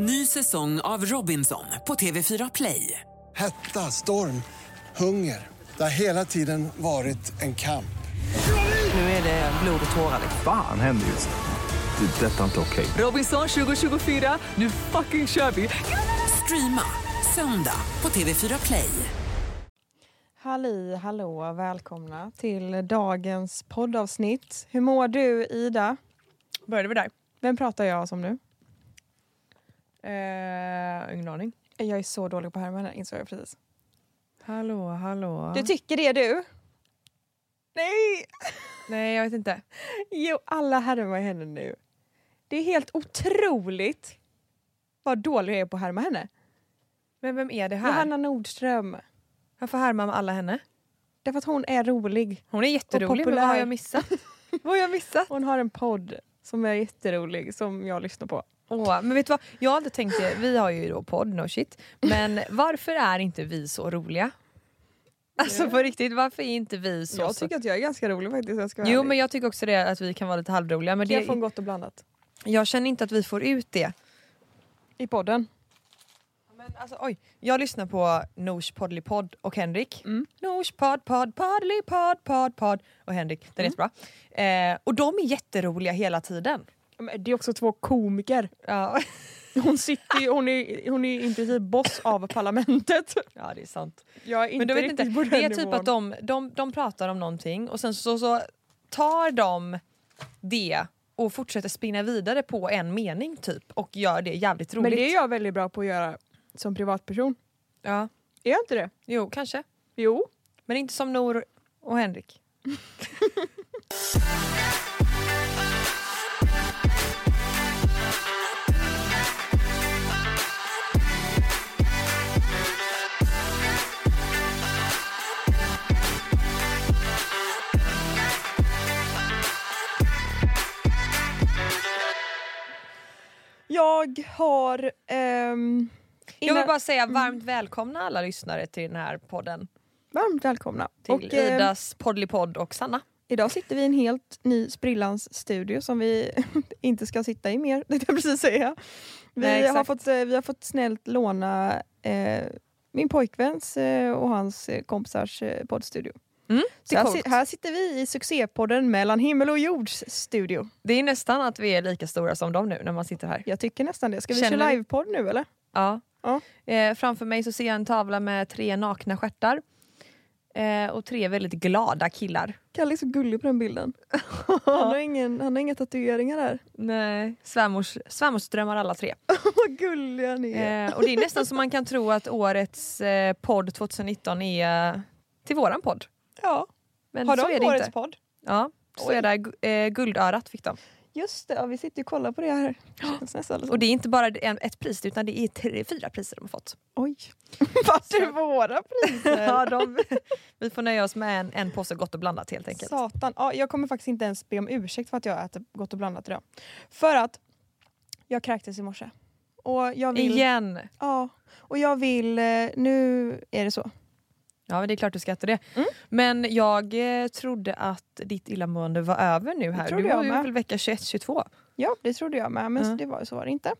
Ny säsong av Robinson på TV4 Play. Hetta, storm, hunger. Det har hela tiden varit en kamp. Nu är det blod och tårar. Fan händer just nu. Det. är Detta är inte okej. Robinson 2024, nu fucking kör vi! Streama söndag på TV4 Play. Halli hallå, välkomna till dagens poddavsnitt. Hur mår du Ida? Började vi där? Vem pratar jag som nu? Eh, ingen aning. Jag är så dålig på härmen insåg jag precis. Hallå, hallå. Du tycker det du? Nej! Nej, jag vet inte. Jo, alla härmar henne nu. Det är helt otroligt vad dålig jag är på att härma henne. Men vem är det här? Johanna Nordström. Varför härmar man alla henne? Därför att hon är rolig. Hon är jätterolig, men vad har jag missat? vad har jag missat? Hon har en podd som är jätterolig som jag lyssnar på. Åh, men vet du vad? Jag alltid tänkt det, vi har ju då podd, no shit. Men varför är inte vi så roliga? Alltså på riktigt, varför är inte vi så... jag tycker att jag är ganska rolig faktiskt. Jag ska vara Jo ärlig. men jag tycker också det att vi kan vara lite halvroliga. Men jag det, får en gott och blandat. jag känner inte att vi får ut det. I podden. Men alltså, oj. Jag lyssnar på Noosh Poddly-podd och Henrik. Mm. Noosh podd, podd, poddly, podd, podd, podd och Henrik. Den är jättebra. Eh, och de är jätteroliga hela tiden. Det är också två komiker. Ja, Hon, sitter hon, är, hon är i princip boss av parlamentet. ja det är sant. Jag är inte Men du vet riktigt inte, på det den är typ nivån. att de, de, de pratar om någonting och sen så, så tar de det och fortsätter spinna vidare på en mening typ och gör det jävligt roligt. Men det är jag väldigt bra på att göra som privatperson. ja. Är jag inte det? Jo, kanske. Jo. Men inte som Nor och Henrik. Jag har... ehm, Jag vill bara säga varmt välkomna alla lyssnare till den här podden. Varmt välkomna. Till Och, ehm, Idas Poddly-podd och Sanna. idag sitter vi i en helt ny sprillans studio som vi inte ska sitta i mer, det jag precis säga. Vi, Nej, har fått, eh, vi har fått snällt låna eh, min pojkväns eh, och hans eh, kompisars eh, poddstudio. Mm, Så här, här sitter vi i succépodden Mellan himmel och jords studio. det är nästan att vi är lika stora som dem nu när man sitter här. Jag tycker nästan det. Ska vi Känner köra livepodd nu eller? Ja. Ja. Eh, framför mig så ser jag en tavla med tre nakna stjärtar. Eh, och tre väldigt glada killar. Kalle är så gullig på den bilden. Han har, ingen, han har inga tatueringar där. Nej. Svärmors, svärmorsdrömmar alla tre. Vad gulliga ni är. Eh, och det är nästan som man kan tro att årets eh, podd 2019 är till våran podd. Ja. Men Har så de är det årets inte. podd? Ja, så är det. Eh, guldörat fick de. Just det, ja, vi sitter och kollar på det här. Nästan Och det är inte bara en, ett pris utan det är tre, fyra priser de har fått. Oj. Vart är våra priser? Ja, de, vi får nöja oss med en, en påse gott och blandat helt enkelt. Satan. Ja, jag kommer faktiskt inte ens be om ursäkt för att jag äter gott och blandat idag. För att jag kräktes i morse. Och jag vill... Igen! Ja. Och jag vill... eh, Nu är det så. Ja det är klart du ska äta det. Mm. Men jag eh, trodde att ditt illamående var över nu här. Du var ju väl vecka 21-22? Ja, det trodde jag med. Men Ja. det var, så var det inte.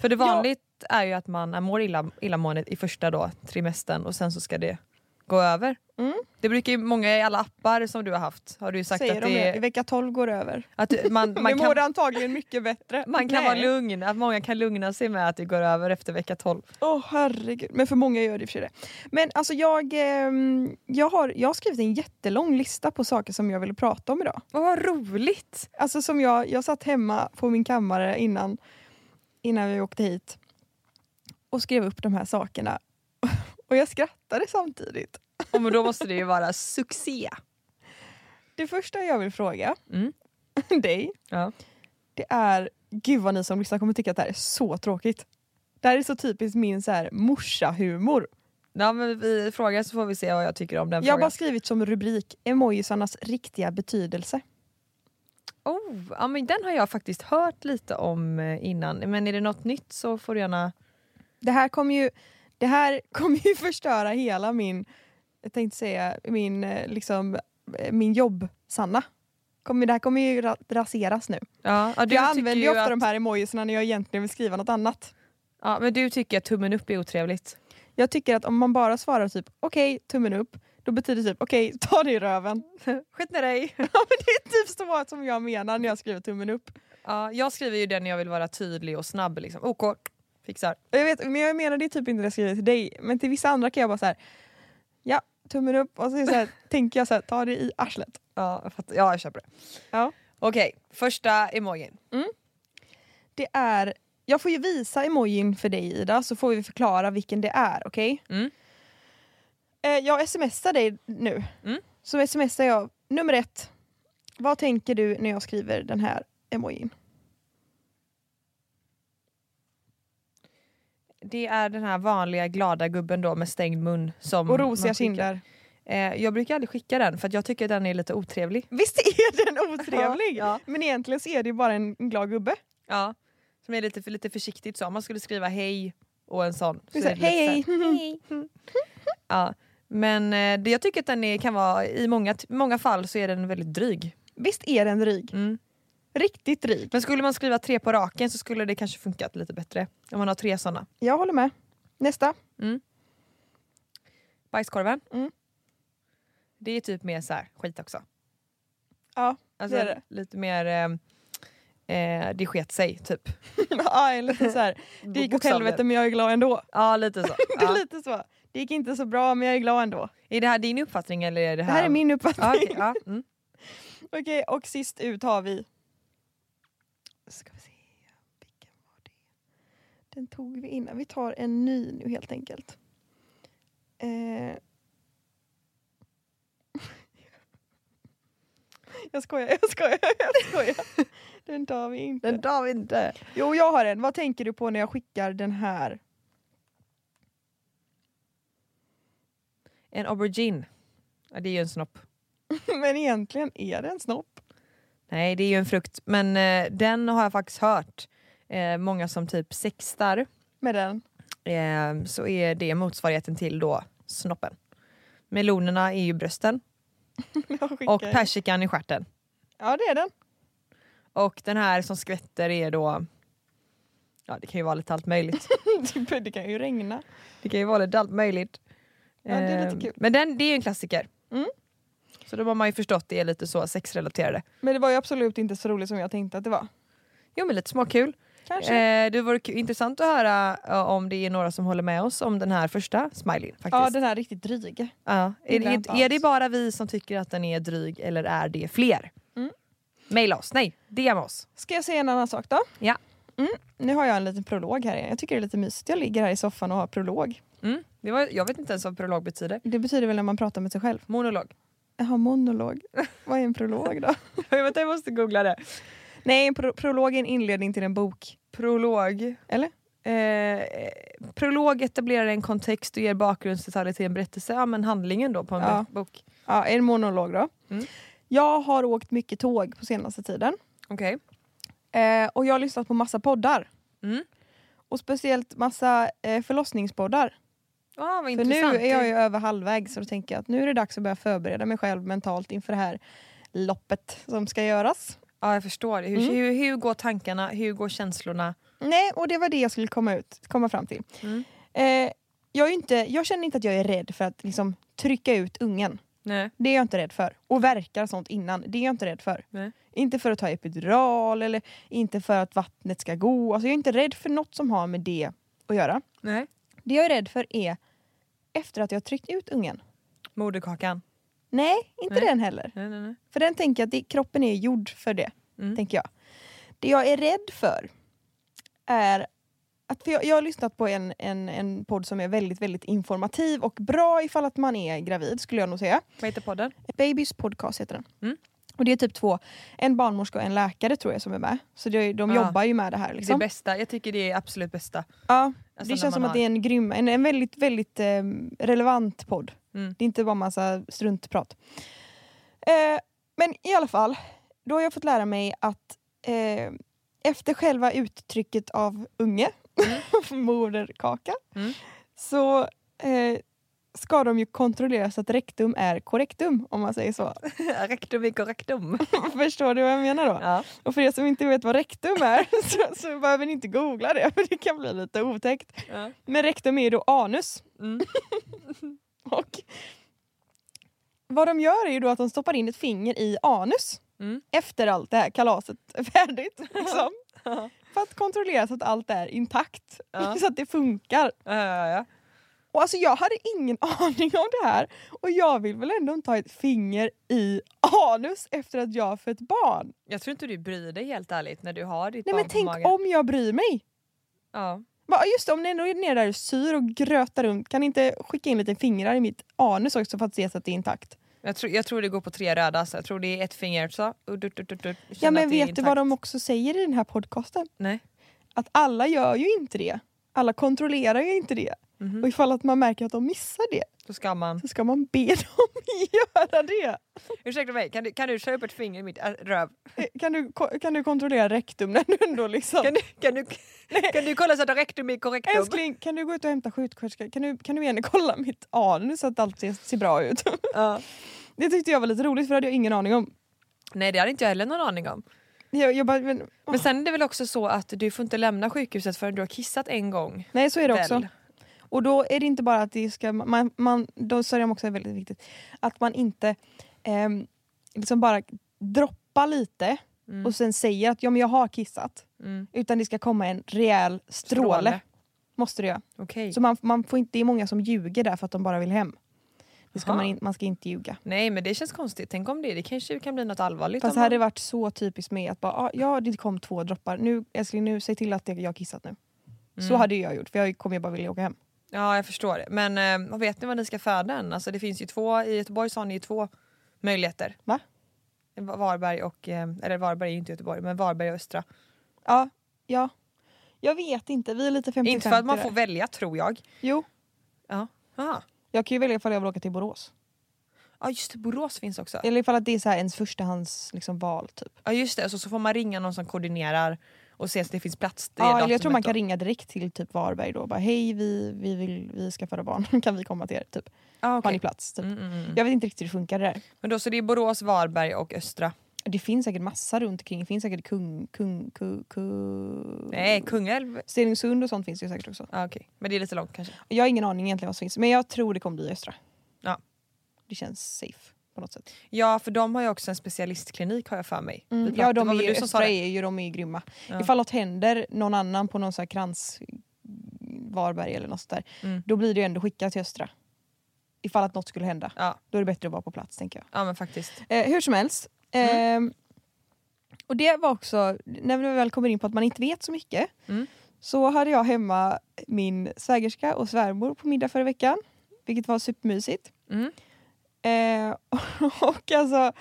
För det vanligt är ju att man mår illa, illamående i första då, trimestern och sen så ska det gå över. Mm. Det brukar ju många i alla appar som du har haft har du sagt Säger att, de det? I det, vecka 12 går över. att man, Man man nu mår det kan, antagligen mycket bättre. man kan Nej. vara lugn, att många kan lugna sig med att det går över efter vecka 12. Åh herregud, men för många gör det i och för sig det. Men alltså jag, ehm, jag, har, jag har skrivit en jättelång lista på saker som jag ville prata om idag. Åh, vad roligt! Alltså som jag, jag satt hemma på min kammare innan, innan vi åkte hit och skrev upp de här sakerna. Och jag skrattade samtidigt. Och men då måste det ju vara succé. Det första jag vill fråga Mm. dig, Ja. det är, gud vad ni som lyssnar kommer tycka att det här är så tråkigt. Det här är så typiskt min så här morsa-humor. Ja, men vi frågar så får vi se vad jag tycker om den Jag har bara skrivit som rubrik emojisarnas riktiga betydelse. Oh, ja, men den har jag faktiskt hört lite om eh, innan. Men är det något nytt så får du gärna... Det här kommer ju, det här kommer ju förstöra hela min, jag tänkte säga, min, eh, liksom, eh, min jobb-Sanna. Kommer, det här kommer ju ra- raseras nu. Ja, ja, jag använder ju ofta att, de här emojisarna när jag egentligen vill skriva något annat. Ja, men du tycker att tummen upp är otrevligt? Jag tycker att om man bara svarar typ okej, tummen upp, då betyder det typ okej, ta det i röven. Skit med dig! ja, men det är typ så som jag menar när jag skriver tummen upp. Ja, jag skriver ju den när jag vill vara tydlig och snabb. Liksom. OK, fixar. Jag vet, men jag menar det är typ inte det jag skriver till dig, men till vissa andra kan jag bara så här. ja, tummen upp och så, så här, tänker jag så här, ta det i arslet. Ja, jag, fattar. ja, jag köper det. Ja. Okej, första emojin. Det är, jag får ju visa emojin för dig Ida, så får vi förklara vilken det är, okej? Mm. Eh, jag smsar dig nu. Mm. Så smsar jag, nummer ett. Vad tänker du när jag skriver den här emojin? Det är den här vanliga glada gubben då med stängd mun. Som Och rosiga kinder. Eh, jag brukar aldrig skicka den för att jag tycker att den är lite otrevlig. Visst är den otrevlig? Ja, Men egentligen så är det bara en glad gubbe. Ja, som är lite, lite försiktigt så. Om man skulle skriva hej och en sån. Så så hej hej! Ja. Men eh, det, jag tycker att den är, kan vara, i många, många fall så är den väldigt dryg. Visst är den dryg? Mm. Riktigt dryg. Men skulle man skriva tre på raken så skulle det kanske funkat lite bättre. Om man har tre såna. Jag håller med. Nästa. Bajskorven. Mm. Det är typ mer så här skit också. Ja, Alltså det är det. lite mer eh, eh, det sket sig typ. ja en liten så här. det gick åt helvete men jag är glad ändå. Ja lite så. Det är Ja. lite så. Det gick inte så bra men jag är glad ändå. Är det här din uppfattning eller är det Det här? här är min uppfattning. Ja, okej, ja. Mm. Okej, och sist ut har vi... Ska vi se, vilken var det? Den tog vi innan. Vi tar en ny nu helt enkelt. Eh... Jag skojar, jag skojar, jag skojar. Den tar vi inte. Den tar vi inte. Jo, jag har en. Vad tänker du på när jag skickar den här? En aubergine. Ja, det är ju en snopp. Men egentligen är det en snopp. Nej det är ju en frukt men eh, den har jag faktiskt hört. Eh, många som typ sextar Med den. eh, så är det motsvarigheten till då snoppen. Melonerna är ju brösten och persikan i stjärten. Ja, det är den. Och den här som skvätter är då Ja det kan ju vara lite allt möjligt. det kan ju regna. Det kan ju vara lite allt möjligt. Ja, det är lite Eh, kul. Men den, det är ju en klassiker. Mm. Så då har man ju förstått det är lite så sexrelaterade. Men det var ju absolut inte så roligt som jag tänkte att det var. Jo men lite småkul. Kanske. Eh, det vore intressant att höra eh, om det är några som håller med oss om den här första smileyn. Faktiskt. ja, den här riktigt dryg. Ja. Är, inte är det bara vi som tycker att den är dryg eller är det fler? Mm. Maila oss, nej, DM oss. Ska jag säga en annan sak då? Ja. Mm. Nu har jag en liten prolog här. Jag tycker det är lite mysigt. Jag ligger här i soffan och har prolog. Mm. Det var, jag vet inte ens vad prolog betyder. Det betyder väl när man pratar med sig själv. Monolog. Jaha, monolog. Vad är en prolog då? Vänta, jag måste googla det. Nej, en pro prolog är en inledning till en bok. Prolog. Eller? Eh, prolog etablerar en kontext och ger bakgrundsdetaljer till en berättelse. Ja men handlingen då på en Ja. bok. Ja, en monolog då. Mm. Jag har åkt mycket tåg på senaste tiden. Okej. Eh, och jag har lyssnat på massa poddar. Mm. Och speciellt massa eh, förlossningspoddar. Ah, vad För intressant. nu är jag ju över halvvägs så då tänker jag att nu är det dags att börja förbereda mig själv mentalt inför det här loppet som ska göras. Ja jag förstår. Hur, Mm. hur, hur går tankarna? Hur går känslorna? Nej, och det var det jag skulle komma, ut, komma fram till. Mm. Eh, jag, inte, jag känner inte att jag är rädd för att liksom, trycka ut ungen. Nej. Det är jag inte rädd för. Och verkar sånt innan, det är jag inte rädd för. Nej. Inte för att ta epidural eller inte för att vattnet ska gå. Alltså, jag är inte rädd för något som har med det att göra. Nej. Det jag är rädd för är efter att jag har tryckt ut ungen. Moderkakan. Nej, inte Nej. den heller. Nej, nej, nej. För den tänker jag att det, kroppen är gjord för det. Mm. Tänker jag. Det jag är rädd för är att för jag, jag har lyssnat på en, en, en podd som är väldigt, väldigt informativ och bra ifall att man är gravid skulle jag nog säga. Vad heter podden? Babys podcast heter den. Mm. Och det är typ två, en barnmorska och en läkare tror jag som är med. Så det, de Ja. jobbar ju med det här. Det Liksom. bästa. Jag tycker det är absolut bästa. Ja, Alltså det känns som har- att det är en grym, en, en väldigt, väldigt eh, relevant podd. Mm. Det är inte bara massa struntprat. Eh, men i alla fall, då har jag fått lära mig att eh, efter själva uttrycket av unge, moderkaka, Mm. så, eh, ska de ju kontrollera så att rektum är korrektum om man säger så. rektum är korrektum. Förstår du vad jag menar då? Ja. Och för er som inte vet vad rektum är så, så behöver ni inte googla det för det kan bli lite otäckt. Ja. Men rektum är ju då anus. Mm. Och vad de gör är ju då att de stoppar in ett finger i anus Mm. efter allt det här kalaset är färdigt. Liksom. För att kontrollera så att allt är intakt. Ja. Så att det funkar. Ja. Och alltså jag hade ingen aning om det här och jag vill väl ändå inte ha ett finger i anus efter att jag har fött barn. Jag tror inte du bryr dig helt ärligt när du har ditt Nej barn men på tänk magen. om jag bryr mig. Ja. Va, Just det, om ni ändå är nere där och syr och grötar runt kan ni inte skicka in lite fingrar i mitt anus också för att se så att det är intakt? Jag, tror, jag tror det går på tre röda, så jag tror det är ett finger så. Udd, udd, udd, udd. Ja men vet du vad de också säger i den här podcasten? Nej. Att alla gör ju inte det. Alla kontrollerar ju inte det. Mhm. Och ifall att man märker att de missar det Då ska man... så ska man be dem göra det. Ursäkta mig, kan du, kan du köra upp ett finger i mitt äh, röv? Eh, Kan du, kan du kontrollera rektum när du ändå liksom... Kan du, kan du, kan du kolla så att rektum är korrektum? Älskling, kan du gå ut och hämta sjuksköterska? Kan du, kan du igen kolla mitt anus så att allt ser, ser bra ut? Ja. Det tyckte jag var lite roligt för det hade jag ingen aning om. Nej det hade inte jag heller någon aning om. Jag, jag bara, men, Men sen är det väl också så att du får inte lämna sjukhuset förrän du har kissat en gång. nej så är det också. Väl? Och då är det inte bara att det ska, man, man, då är det också väldigt viktigt, att man inte ehm, liksom bara droppar lite Mm. och sen säger att ja, men jag har kissat. Mm. Utan det ska komma en rejäl stråle. Stråle. Måste det göra. Okej. Så man, man får inte, det är många som ljuger där för att de bara vill hem. Det ska man, in, man ska inte ljuga. Nej men det känns konstigt, tänk om det, det kanske kan bli något allvarligt. Fast det hade man- varit så typiskt med att bara, ah, ja det kom två droppar, nu älskling nu säg till att jag har kissat nu. Så Mm. hade jag gjort för jag kommer bara vilja åka hem. Ja jag förstår det. Men eh, vet ni vad ni ska föda än? Alltså, det finns ju två, i Göteborg så har ni ju två möjligheter. Va? Varberg och, eh, eller Varberg är ju inte Göteborg, men Varberg och Östra. Ja, ja. Jag vet inte, vi är lite 50 Inte för att man får välja tror jag. Jo, Ja. Aha. Jag kan ju välja ifall jag vill åka till Borås. Ja just det, Borås finns också. Eller ifall att det är så här ens förstahands liksom, val typ. Ja just det, så, så får man ringa någon som koordinerar och se att det finns plats. Det Ja, eller jag tror man kan då. ringa direkt till typ Varberg då. Bara, Hej vi, vi, vill, vi ska föda barn, kan vi komma till er? Typ. Ah, Har okej. ni plats? Typ. Mm, mm, mm. Jag vet inte riktigt hur det funkar det där. Men då så det är Borås, Varberg och Östra. Det finns säkert massa runt omkring. Det finns säkert kung, kung, kung, kung... Nej, Kungälv. Stenungsund och sånt finns det säkert också. Ah, okej. Men det är lite långt kanske. Jag har ingen aning egentligen vad som finns men jag tror det kommer bli Östra. Ja. Det känns safe på något sätt. Ja för de har ju också en specialistklinik har jag för mig. Mm. Ja de är Östra är ju, de är ju grymma. Ja. Ifall något händer någon annan på någon så här krans Varberg eller något sånt där. Mm. Då blir det ju ändå skickat till Östra. Ifall att något skulle hända. Ja, Då är det bättre att vara på plats tänker jag. ja men faktiskt. Eh, hur som helst. Mm. Eh, och det var också, när vi väl kommer in på att man inte vet så mycket. Mm. Så hade jag hemma min svägerska och svärmor på middag förra veckan. Vilket var supermysigt. Mm. Eh, och alltså,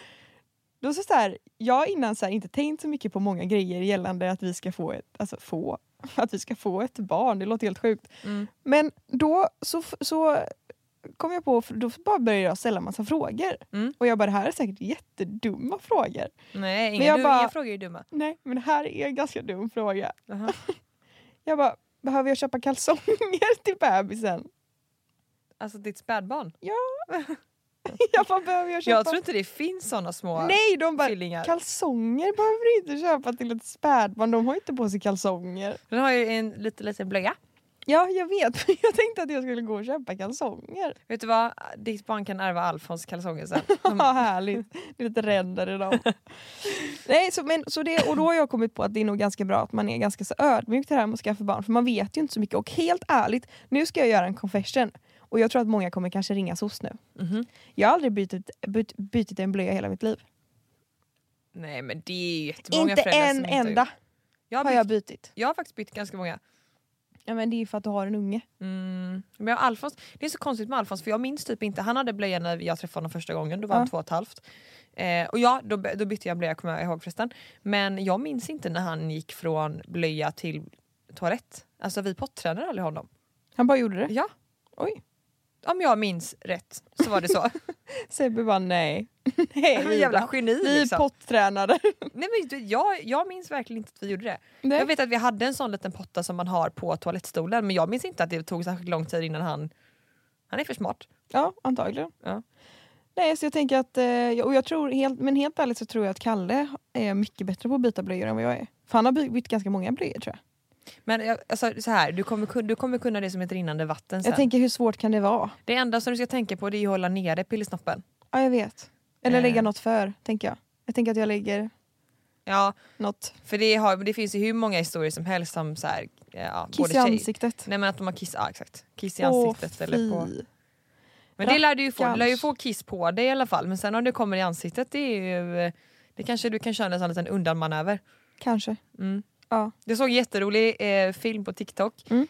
då så, så här, jag har innan så här, inte tänkt så mycket på många grejer gällande att vi ska få ett, alltså få, att vi ska få ett barn. Det låter helt sjukt. Mm. Men då så, så kom jag på, då bara började jag ställa massa frågor. Mm. Och jag bara, det här är säkert jättedumma frågor. Nej, Men inga, jag du, bara- inga frågor är dumma. Nej, men det här är en ganska dum fråga. Jaha. Jag bara, behöver jag köpa kalsonger till bebisen? Alltså ditt spädbarn. Jag bara, behöver jag köpa? Jag tror inte det finns såna små Nej, de bara, tvillingar. kalsonger behöver du inte köpa till ett spädbarn. De har ju inte på sig kalsonger. Den har ju en liten, liten blöja. Ja, jag vet. Men jag tänkte att jag skulle gå och köpa kalsonger. Vet du vad? Ditt barn kan ärva Alfons kalsonger sen. De, Ja, härligt. Det är lite ränder i dem. Nej, så, men, så det, och då har jag kommit på att det är nog ganska bra att man är ganska så ödmjuk till det här med att skaffa barn. För man vet ju inte så mycket. Och helt ärligt, nu ska jag göra en confession. Och jag tror att många kommer kanske ringa SOS nu. Mhm. Jag har aldrig bytt, bytt, bytt en blöja hela mitt liv. Nej men det är ju jättemånga inte föräldrar som en inte enda. Jag har, har jag bytt, bytt. jag har faktiskt bytt ganska många. Ja, men det är för att du har en unge. Mm. Men jag, Alfons, det är så konstigt med Alfons för jag minns typ inte, han hade blöja när jag träffade honom första gången, då var han Ja. två och ett halvt. Eh, och ja, då, då bytte jag blöja kommer jag ihåg förresten. Men jag minns inte när han gick från blöja till toalett. Alltså vi pottränade aldrig honom. Han bara gjorde det. Ja, Oj. Om jag minns rätt så var det så. Sebbe bara nej. nej Men jävla geni Vi liksom. pottränare. Nej, men jag, jag minns verkligen inte att vi gjorde det. Nej. Jag vet att vi hade en sån liten potta som man har på toalettstolen men jag minns inte att det tog särskilt lång tid innan han Han är för smart. Ja, antagligen. Ja. Nej, så jag tänker att, eh, och jag tror helt, men helt ärligt så tror jag att Kalle är mycket bättre på att byta blöjor än vad jag är. För han har by- bytt ganska många blöjor tror jag. Men jag- alltså, så här, du, kommer, du kommer kunna det som ett rinnande vatten sen. Jag tänker hur svårt kan det vara? Det enda som du ska tänka på det är att hålla nere pillesnoppen. Ja, jag vet. Eller Eh. lägga något för, tänker jag. Jag tänker att jag lägger Ja, något för det, har, det finns ju hur många historier som helst som så här, ja, kiss i ansiktet. Nej men att de har kiss, ja, exakt. kiss i Åh, ansiktet. eller på, fy. men det lär du ju få, du lär ju få kiss på dig i alla fall. Men sen om det kommer i ansiktet det är ju, det kanske du kan köra en sån liten undanmanöver. Kanske. Mm. Ja. Jag såg en jätterolig eh, film på TikTok Mm.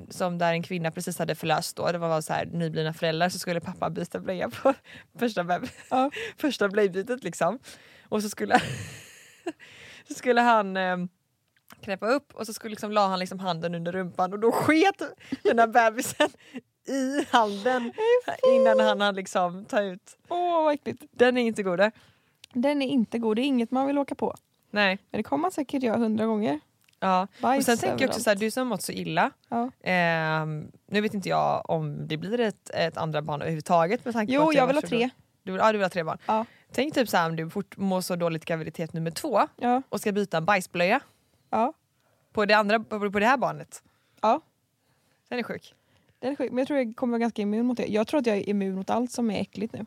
eh, som där en kvinna precis hade förlöst då. Det var så här, nyblivna föräldrar så skulle pappa byta blöja på första, Ja. första blöjbytet liksom. Och så skulle, så skulle han eh, knäppa upp och så skulle liksom, la han liksom handen under rumpan och då sket den här bebisen i handen innan han hann liksom ta ut. Åh vad äckligt. Den är inte god. Den är inte god, det är inget man vill åka på. Nej. Men det kommer man säkert göra hundra gånger. Ja. Bajs Och sen tänker jag också så här, du som har mått så illa. Ja. Ehm, nu vet inte jag om det blir ett, ett andra barn överhuvudtaget med tanke på Jo, att jag vill ha tre. Du vill, ja, du vill ha tre barn. Ja. Tänk typ så här, om du fort, mår så dåligt graviditet nummer två Ja. och ska byta en bajsblöja Ja. på det, andra, på, på det här barnet. ja. Den är sjuk. Den är sjuk. Men jag tror jag kommer vara ganska immun mot det. Jag tror att jag är immun mot allt som är äckligt nu.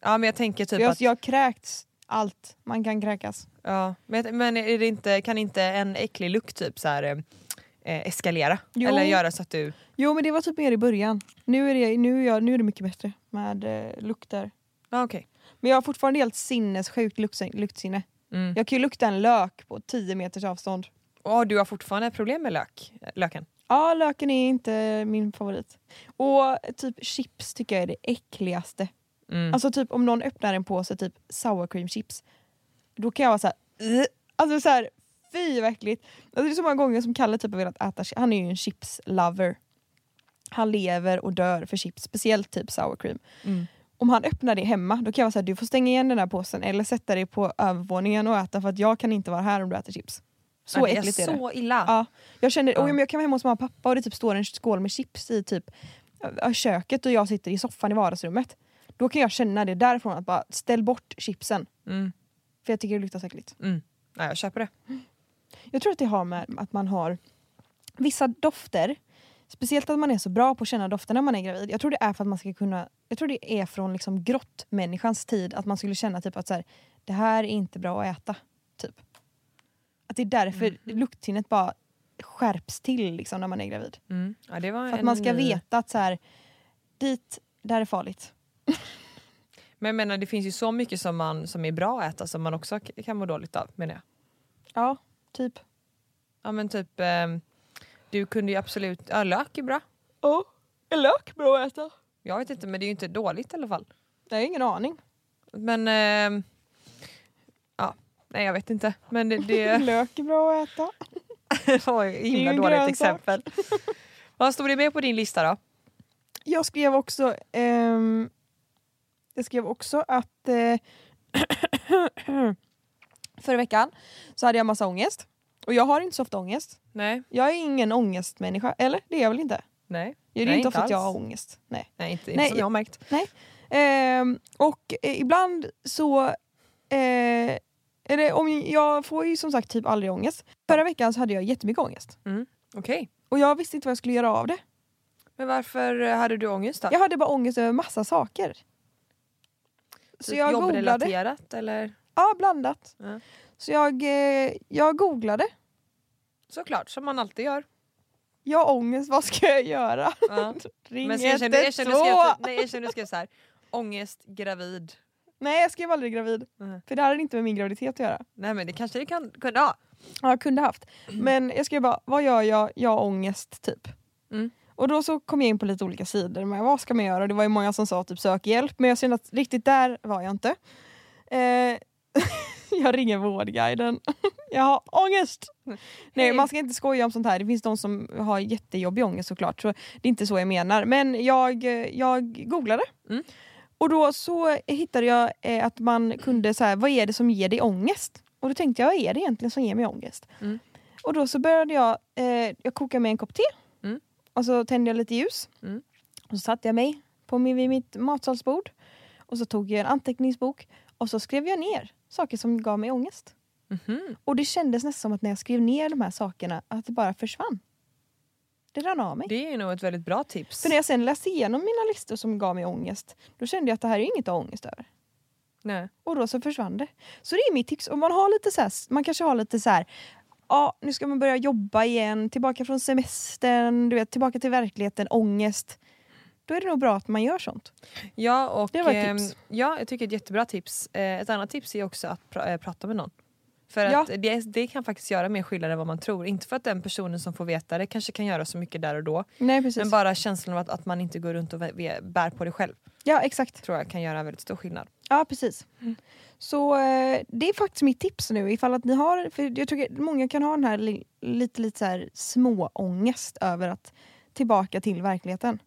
Ja men jag tänker typ jag, att... jag har kräkts allt man kan kräkas. Ja, men men är det inte, kan inte en äcklig lukt typ så här, eh, eskalera? Jo. Eller göra så att du... Jo men det var typ mer i början. Nu är det, nu är jag, nu är det mycket bättre med eh, lukter. Ja okej. Men jag har fortfarande helt sinnessjukt lukt, luktsinne. Mm. Jag kan ju lukta en lök på 10 meters avstånd. Och du har fortfarande problem med lök, löken? Ja, löken är inte min favorit. Och typ chips tycker jag är det äckligaste. Mm. Alltså typ om någon öppnar en påse typ sour cream chips. Då kan jag vara såhär, alltså såhär, fy vad äckligt. Alltså, det är så många gånger som Kalle typ har velat äta chips. Han är ju en chips lover. Han lever och dör för chips, speciellt typ sour cream. Mm. Om han öppnar det hemma, då kan jag vara såhär, du får stänga igen den här påsen eller sätta dig på övervåningen och äta för att jag kan inte vara här om du äter chips. Så det äckligt är det. så illa. Ja, jag känner, Ja. jag kan vara hemma hos mamma och pappa och det typ står en skål med chips i typ köket och jag sitter i soffan i vardagsrummet. Då kan jag känna det därifrån att bara ställ bort chipsen. Mm. För jag tycker det luktar så äckligt. Mm. Ja, jag köper det. Jag tror att det har med att man har vissa dofter, speciellt att man är så bra på att känna dofter när man är gravid. Jag tror det är för att man ska kunna, jag tror det är från liksom grottmänniskans tid att man skulle känna typ att så här, det här är inte bra att äta. Typ. Att det är därför luktsinnet bara skärps till liksom, när man är gravid. Mm. Ja, För att man ska veta att så här, dit, där är farligt. Men jag menar det finns ju så mycket som, man, som är bra att äta som man också kan må dåligt av menar jag. Ja, typ. Ja men typ, ehm, du kunde ju absolut, ja lök är bra. Ja, är lök bra att äta? Jag vet inte men det är ju inte dåligt i alla fall. Jag har ingen aning. Men, ehm, ja, nej jag vet inte. Men det, det lök är bra att äta. ju himla dåligt exempel. Vad stod det med på din lista då? Jag skrev också ehm, Jag skrev också att eh, förra veckan så hade jag massa ångest. Och jag har inte så ofta ångest. Nej, Jag är ingen ångestmänniska, eller? Det är jag väl inte? nej. Det är Nej, inte ofta att jag har ångest. Nej. Nej inte, Nej, inte som jag har märkt. Ehm, och eh, ibland så... Eh, eller om jag får ju som sagt typ aldrig ångest. Förra veckan så hade jag jättemycket ångest. Okej. Och jag visste inte vad jag skulle göra av det. Men varför eh, hade du ångest då? Jag hade bara ångest över massa saker. Så Typ jag googlade. Jobbrelaterat eller? Ja, blandat. Ja. Så jag, eh, jag googlade. Såklart, som man alltid gör. Jag har ångest, vad ska jag göra? Ja. Ring Men så erkänn, du, erkänn, du skrev, 112! typ- nej, skrev så här. ångest, gravid. Nej jag skrev aldrig gravid. Nej. För det hade inte med min graviditet att göra. Nej men det kanske det kan kunde ha. Ja, jag kunde haft. Men jag skrev bara, vad gör jag? Jag har ångest typ. Mm. Och då så kom jag in på lite olika sidor. Men vad ska man göra? Det var ju många som sa typ sök hjälp. Men jag kände att riktigt där var jag inte. Eh, jag ringer Vårdguiden. jag har ångest! Nej man ska inte skoja om sånt här. Det finns de som har jättejobbig ångest såklart. Så det är inte så jag menar. Men jag, jag googlade. Mm. Och då så hittade jag eh, att man kunde så här, vad är det som ger dig ångest? Och då tänkte jag, vad är det egentligen som ger mig ångest? Mm. Och då så började jag, eh, jag koka med en kopp te. Och så tände jag lite ljus. Mm. Och så satte jag mig på min, vid mitt matsalsbord. Och så tog jag en anteckningsbok och så skrev jag ner saker som gav mig ångest. Mhm. Och det kändes nästan som att när jag skrev ner de här sakerna att det bara försvann. Det rann av mig. Det är nog ett väldigt bra tips. För när jag sen läste igenom mina listor som gav mig ångest, då kände jag att det här är inget att ha ångest över. Nej. Och då så försvann det. Så det är mitt tips. Om man har lite så här, man kanske har lite så här, ja nu ska man börja jobba igen, tillbaka från semestern, du vet, tillbaka till verkligheten, ångest. Då är det nog bra att man gör sånt. Ja, och, Det var ett ehm, tips. ja, jag tycker ett jättebra tips. Eh, ett annat tips är också att pra- eh, prata med någon. För Ja. att det, det kan faktiskt göra mer skillnad än vad man tror. Inte för att den personen som får veta det kanske kan göra så mycket där och då. Nej precis. Men bara känslan av att, att man inte går runt och bär på det själv. Ja exakt. Tror jag kan göra väldigt stor skillnad. Ja precis. Så eh, det är faktiskt mitt tips nu ifall att ni har, för jag tycker många kan ha den här li, lite, lite så här småångest över att tillbaka till verkligheten.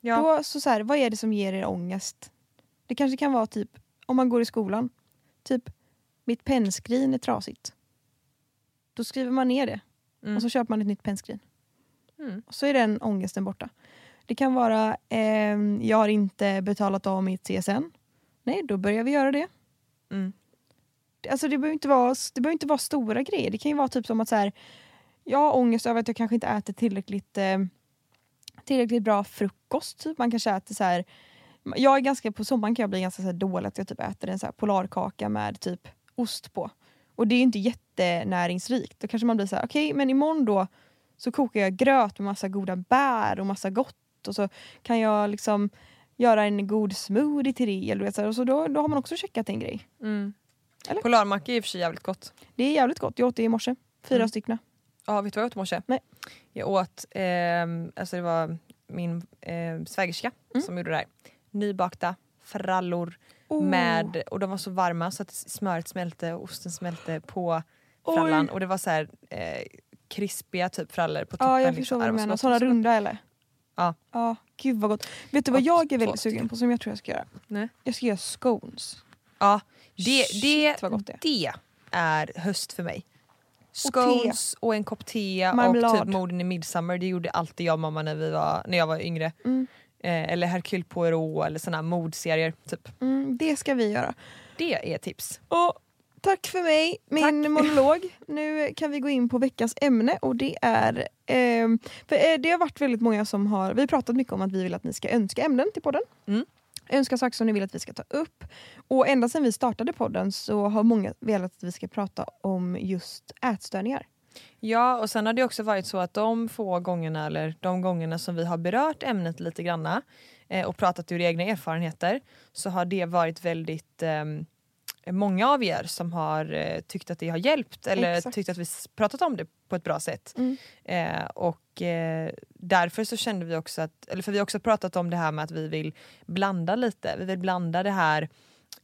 Ja. Då, så, så här, vad är det som ger er ångest? Det kanske kan vara typ, om man går i skolan, typ mitt pennskrin är trasigt. Då skriver man ner det Mm. och så köper man ett nytt pennskrin. Mm. Och så är den ångesten borta. Det kan vara, ehm, jag har inte betalat av mitt CSN. Nej, då börjar vi göra det. Mm. Alltså det behöver inte vara, det behöver inte vara stora grejer. Det kan ju vara typ som att så här, jag har ångest över att jag kanske inte äter tillräckligt, eh, tillräckligt bra frukost. Typ. Man kanske äter så här, jag är ganska, på sommaren kan jag bli ganska så dålig att jag typ äter en så här polarkaka med typ ost på. Och det är inte jättenäringsrikt. Då kanske man blir så här, okej men imorgon då så kokar jag gröt med massa goda bär och massa gott och så kan jag liksom göra en god smoothie till det. Eller, så här, och så då, då har man också checkat en grej. Mm. Eller? Polarmacka är i och för sig jävligt gott. Det är jävligt gott. Jag åt det i morse. Fyra Mm. stycken. Ja, vet du vad jag åt i morse? Nej. Jag åt, ehm, alltså det var min eh, svägerska Mm. som gjorde det där. Nybakta frallor Oh. med, och de var så varma så att smöret smälte och osten smälte på frallan. Oj. Och det var så här eh, krispiga typ frallor på toppen. Ja, jag liksom. förstår Ja, vad du menar. gott, Sådana så gott. runda eller? Ja. Ja, gud vad gott. Vet du vad Och jag är väldigt sugen på som jag tror jag ska göra? Nej. Jag ska göra scones. Ja, det, det, Shit, det det är höst för mig. Och. Scones och, en kopp te och Marmelad. typ morden i Midsummer. Det gjorde alltid jag och mamma när, vi var, när jag var yngre. Mm. Eh, eller Hercule Poirot eller såna här mordserier. Typ. Mm, det ska vi göra. Det är tips. Och tack för mig, min Tack. monolog. Nu kan vi gå in på veckans ämne och det är... ehm, för eh, det har varit väldigt många som har... Vi har pratat mycket om att vi vill att ni ska önska ämnen till podden. Mm. Önska saker som ni vill att vi ska ta upp. Och ända sedan vi startade podden så har många velat att vi ska prata om just ätstörningar. Ja och sen har det också varit så att de få gångerna eller de gångerna som vi har berört ämnet lite granna eh, och pratat ur egna erfarenheter så har det varit väldigt ehm, många av er som har eh, tyckt att det har hjälpt eller Exakt. tyckt att vi pratat om det på ett bra sätt. Mm. Eh, och eh, därför så kände vi också att, eller för vi har också pratat om det här med att vi vill blanda lite. Vi vill blanda det här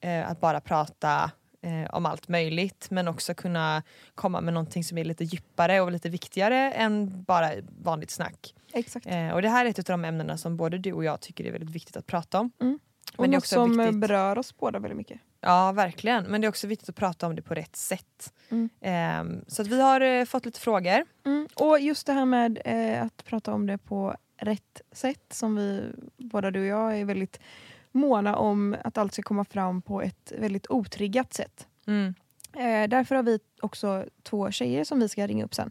eh, att bara prata eh, om allt möjligt men också kunna komma med någonting som är lite djupare och lite viktigare än bara vanligt snack. Exakt. Eh, och det här är ett av de ämnena som både du och jag tycker är väldigt viktigt att prata om. Mm. Men och är något som viktigt. berör oss båda väldigt mycket. Ja verkligen, men det är också viktigt att prata om det på rätt sätt. Mm. Eh, så att vi har eh, fått lite frågor. Mm. Och just det här med eh, att prata om det på rätt sätt som vi, båda du och jag, är väldigt måna om att allt ska komma fram på ett väldigt otriggat sätt. Mm. Eh, därför har vi också två tjejer som vi ska ringa upp sen.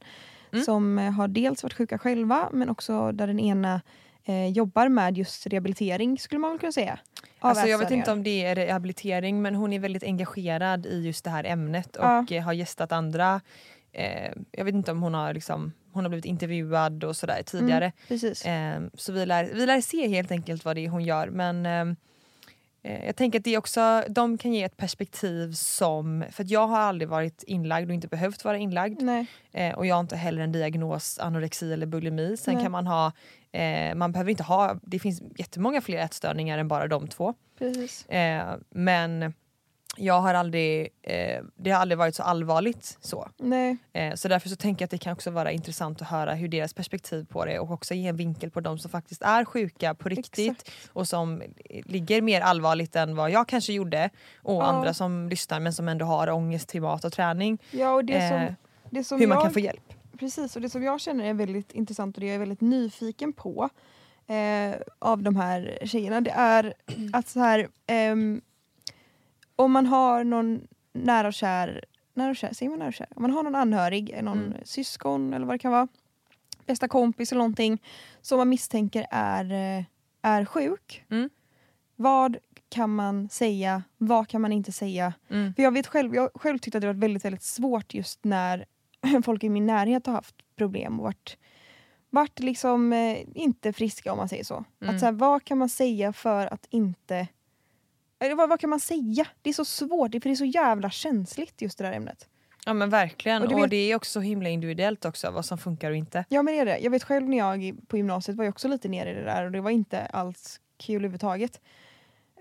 Mm. Som eh, har dels varit sjuka själva men också där den ena eh, jobbar med just rehabilitering skulle man väl kunna säga. Alltså jag vet inte om det är rehabilitering men hon är väldigt engagerad i just det här ämnet och Ja. eh, har gästat andra. Eh, jag vet inte om hon har, liksom, hon har blivit intervjuad och sådär tidigare. Precis. Eh, så vi lär, vi lär se helt enkelt vad det är hon gör. Men eh, jag tänker att det också, de kan ge ett perspektiv som, för att jag har aldrig varit inlagd och inte behövt vara inlagd. Eh, och jag har inte heller en diagnos anorexi eller bulimi. Sen Nej. kan man ha, eh, man behöver inte ha, det finns jättemånga fler ätstörningar än bara de två. Eh, men jag har aldrig, eh, det har aldrig varit så allvarligt så. Nej. Eh, så därför så tänker jag att det kan också vara intressant att höra hur deras perspektiv på det och också ge en vinkel på de som faktiskt är sjuka på riktigt och som ligger mer allvarligt än vad jag kanske gjorde och Ja. andra som lyssnar men som ändå har ångest till mat och träning. Ja, och det som, Eh, det som hur man jag kan få hjälp. Precis, och det som jag känner är väldigt intressant och det jag är väldigt nyfiken på eh, av de här tjejerna det är att så här, ehm, om man har någon nära och kär, nära och kär, säger man nära och kär? Om man har någon anhörig, någon Mm. syskon eller vad det kan vara, bästa kompis eller någonting som man misstänker är, eh, är sjuk. Mm. Vad kan man säga? Vad kan man inte säga? Mm. För jag vet själv, jag själv tyckte att det var väldigt, väldigt svårt just när folk i min närhet har haft problem och varit, varit liksom eh, inte friska om man säger så. Mm. Att så här, vad kan man säga för att inte... Vad, vad kan man säga? Det är så svårt, för det är så jävla känsligt just det där ämnet. Ja men verkligen Och och, vet- det är också så himla individuellt också vad som funkar och inte. Ja men det är det. Jag vet själv när jag på gymnasiet var jag också lite nere i det där och det var inte alls kul överhuvudtaget.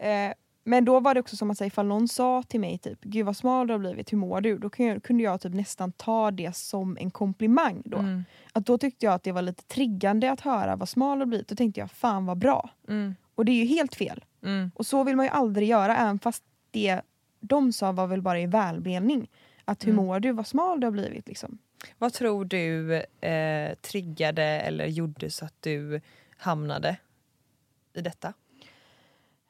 Eh, men då var det också som att säga ifall någon sa till mig typ gud vad smal du har blivit, hur mår du? Då kunde jag, kunde jag typ nästan ta det som en komplimang då. Mm. Att då tyckte jag att det var lite triggande att höra vad smal du har blivit. Då tänkte jag fan vad bra. Mm. Och det är ju helt fel. Mm. Och så vill man ju aldrig göra även fast det de sa var väl bara i välmening. Att hur Mm. mår du, vad smal du har blivit liksom. Vad tror du eh, triggade eller gjorde så att du hamnade i detta?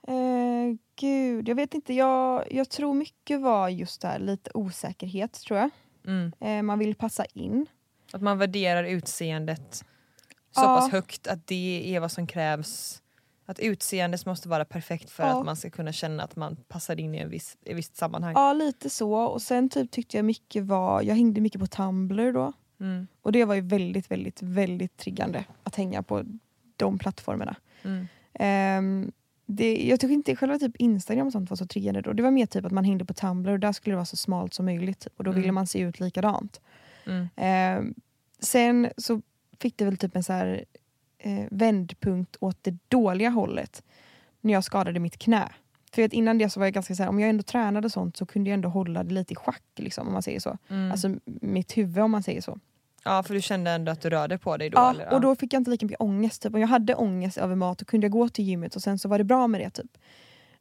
Eh, gud, jag vet inte. Jag, jag tror mycket var just det här, lite osäkerhet tror jag. Mm. Eh, man vill passa in. Att man värderar utseendet så Ja. pass högt att det är vad som krävs. Att utseendet måste vara perfekt för Ja. att man ska kunna känna att man passar in i en viss, ett visst sammanhang. Ja, lite så. Och sen typ tyckte jag mycket var, jag hängde mycket på Tumblr då. Mm. Och det var ju väldigt, väldigt, väldigt triggande att hänga på de plattformarna. Mm. Ehm, det, jag tycker inte själva typ Instagram och sånt var så triggande då. Det var mer typ att man hängde på Tumblr och där skulle det vara så smalt som möjligt. Typ, och då ville Mm. man se ut likadant. Mm. Ehm, sen så fick det väl typ en så här, eh, vändpunkt åt det dåliga hållet när jag skadade mitt knä. För att innan det så var jag ganska så här, om jag ändå tränade sånt så kunde jag ändå hålla det lite i schack liksom, om man säger så. Mm. Alltså mitt huvud om man säger så. ja för du kände ändå att du rörde på dig då? Ja, eller? och då fick jag inte lika mycket ångest. Typ. Om jag hade ångest över mat då kunde jag gå till gymmet och sen så var det bra med det. Typ.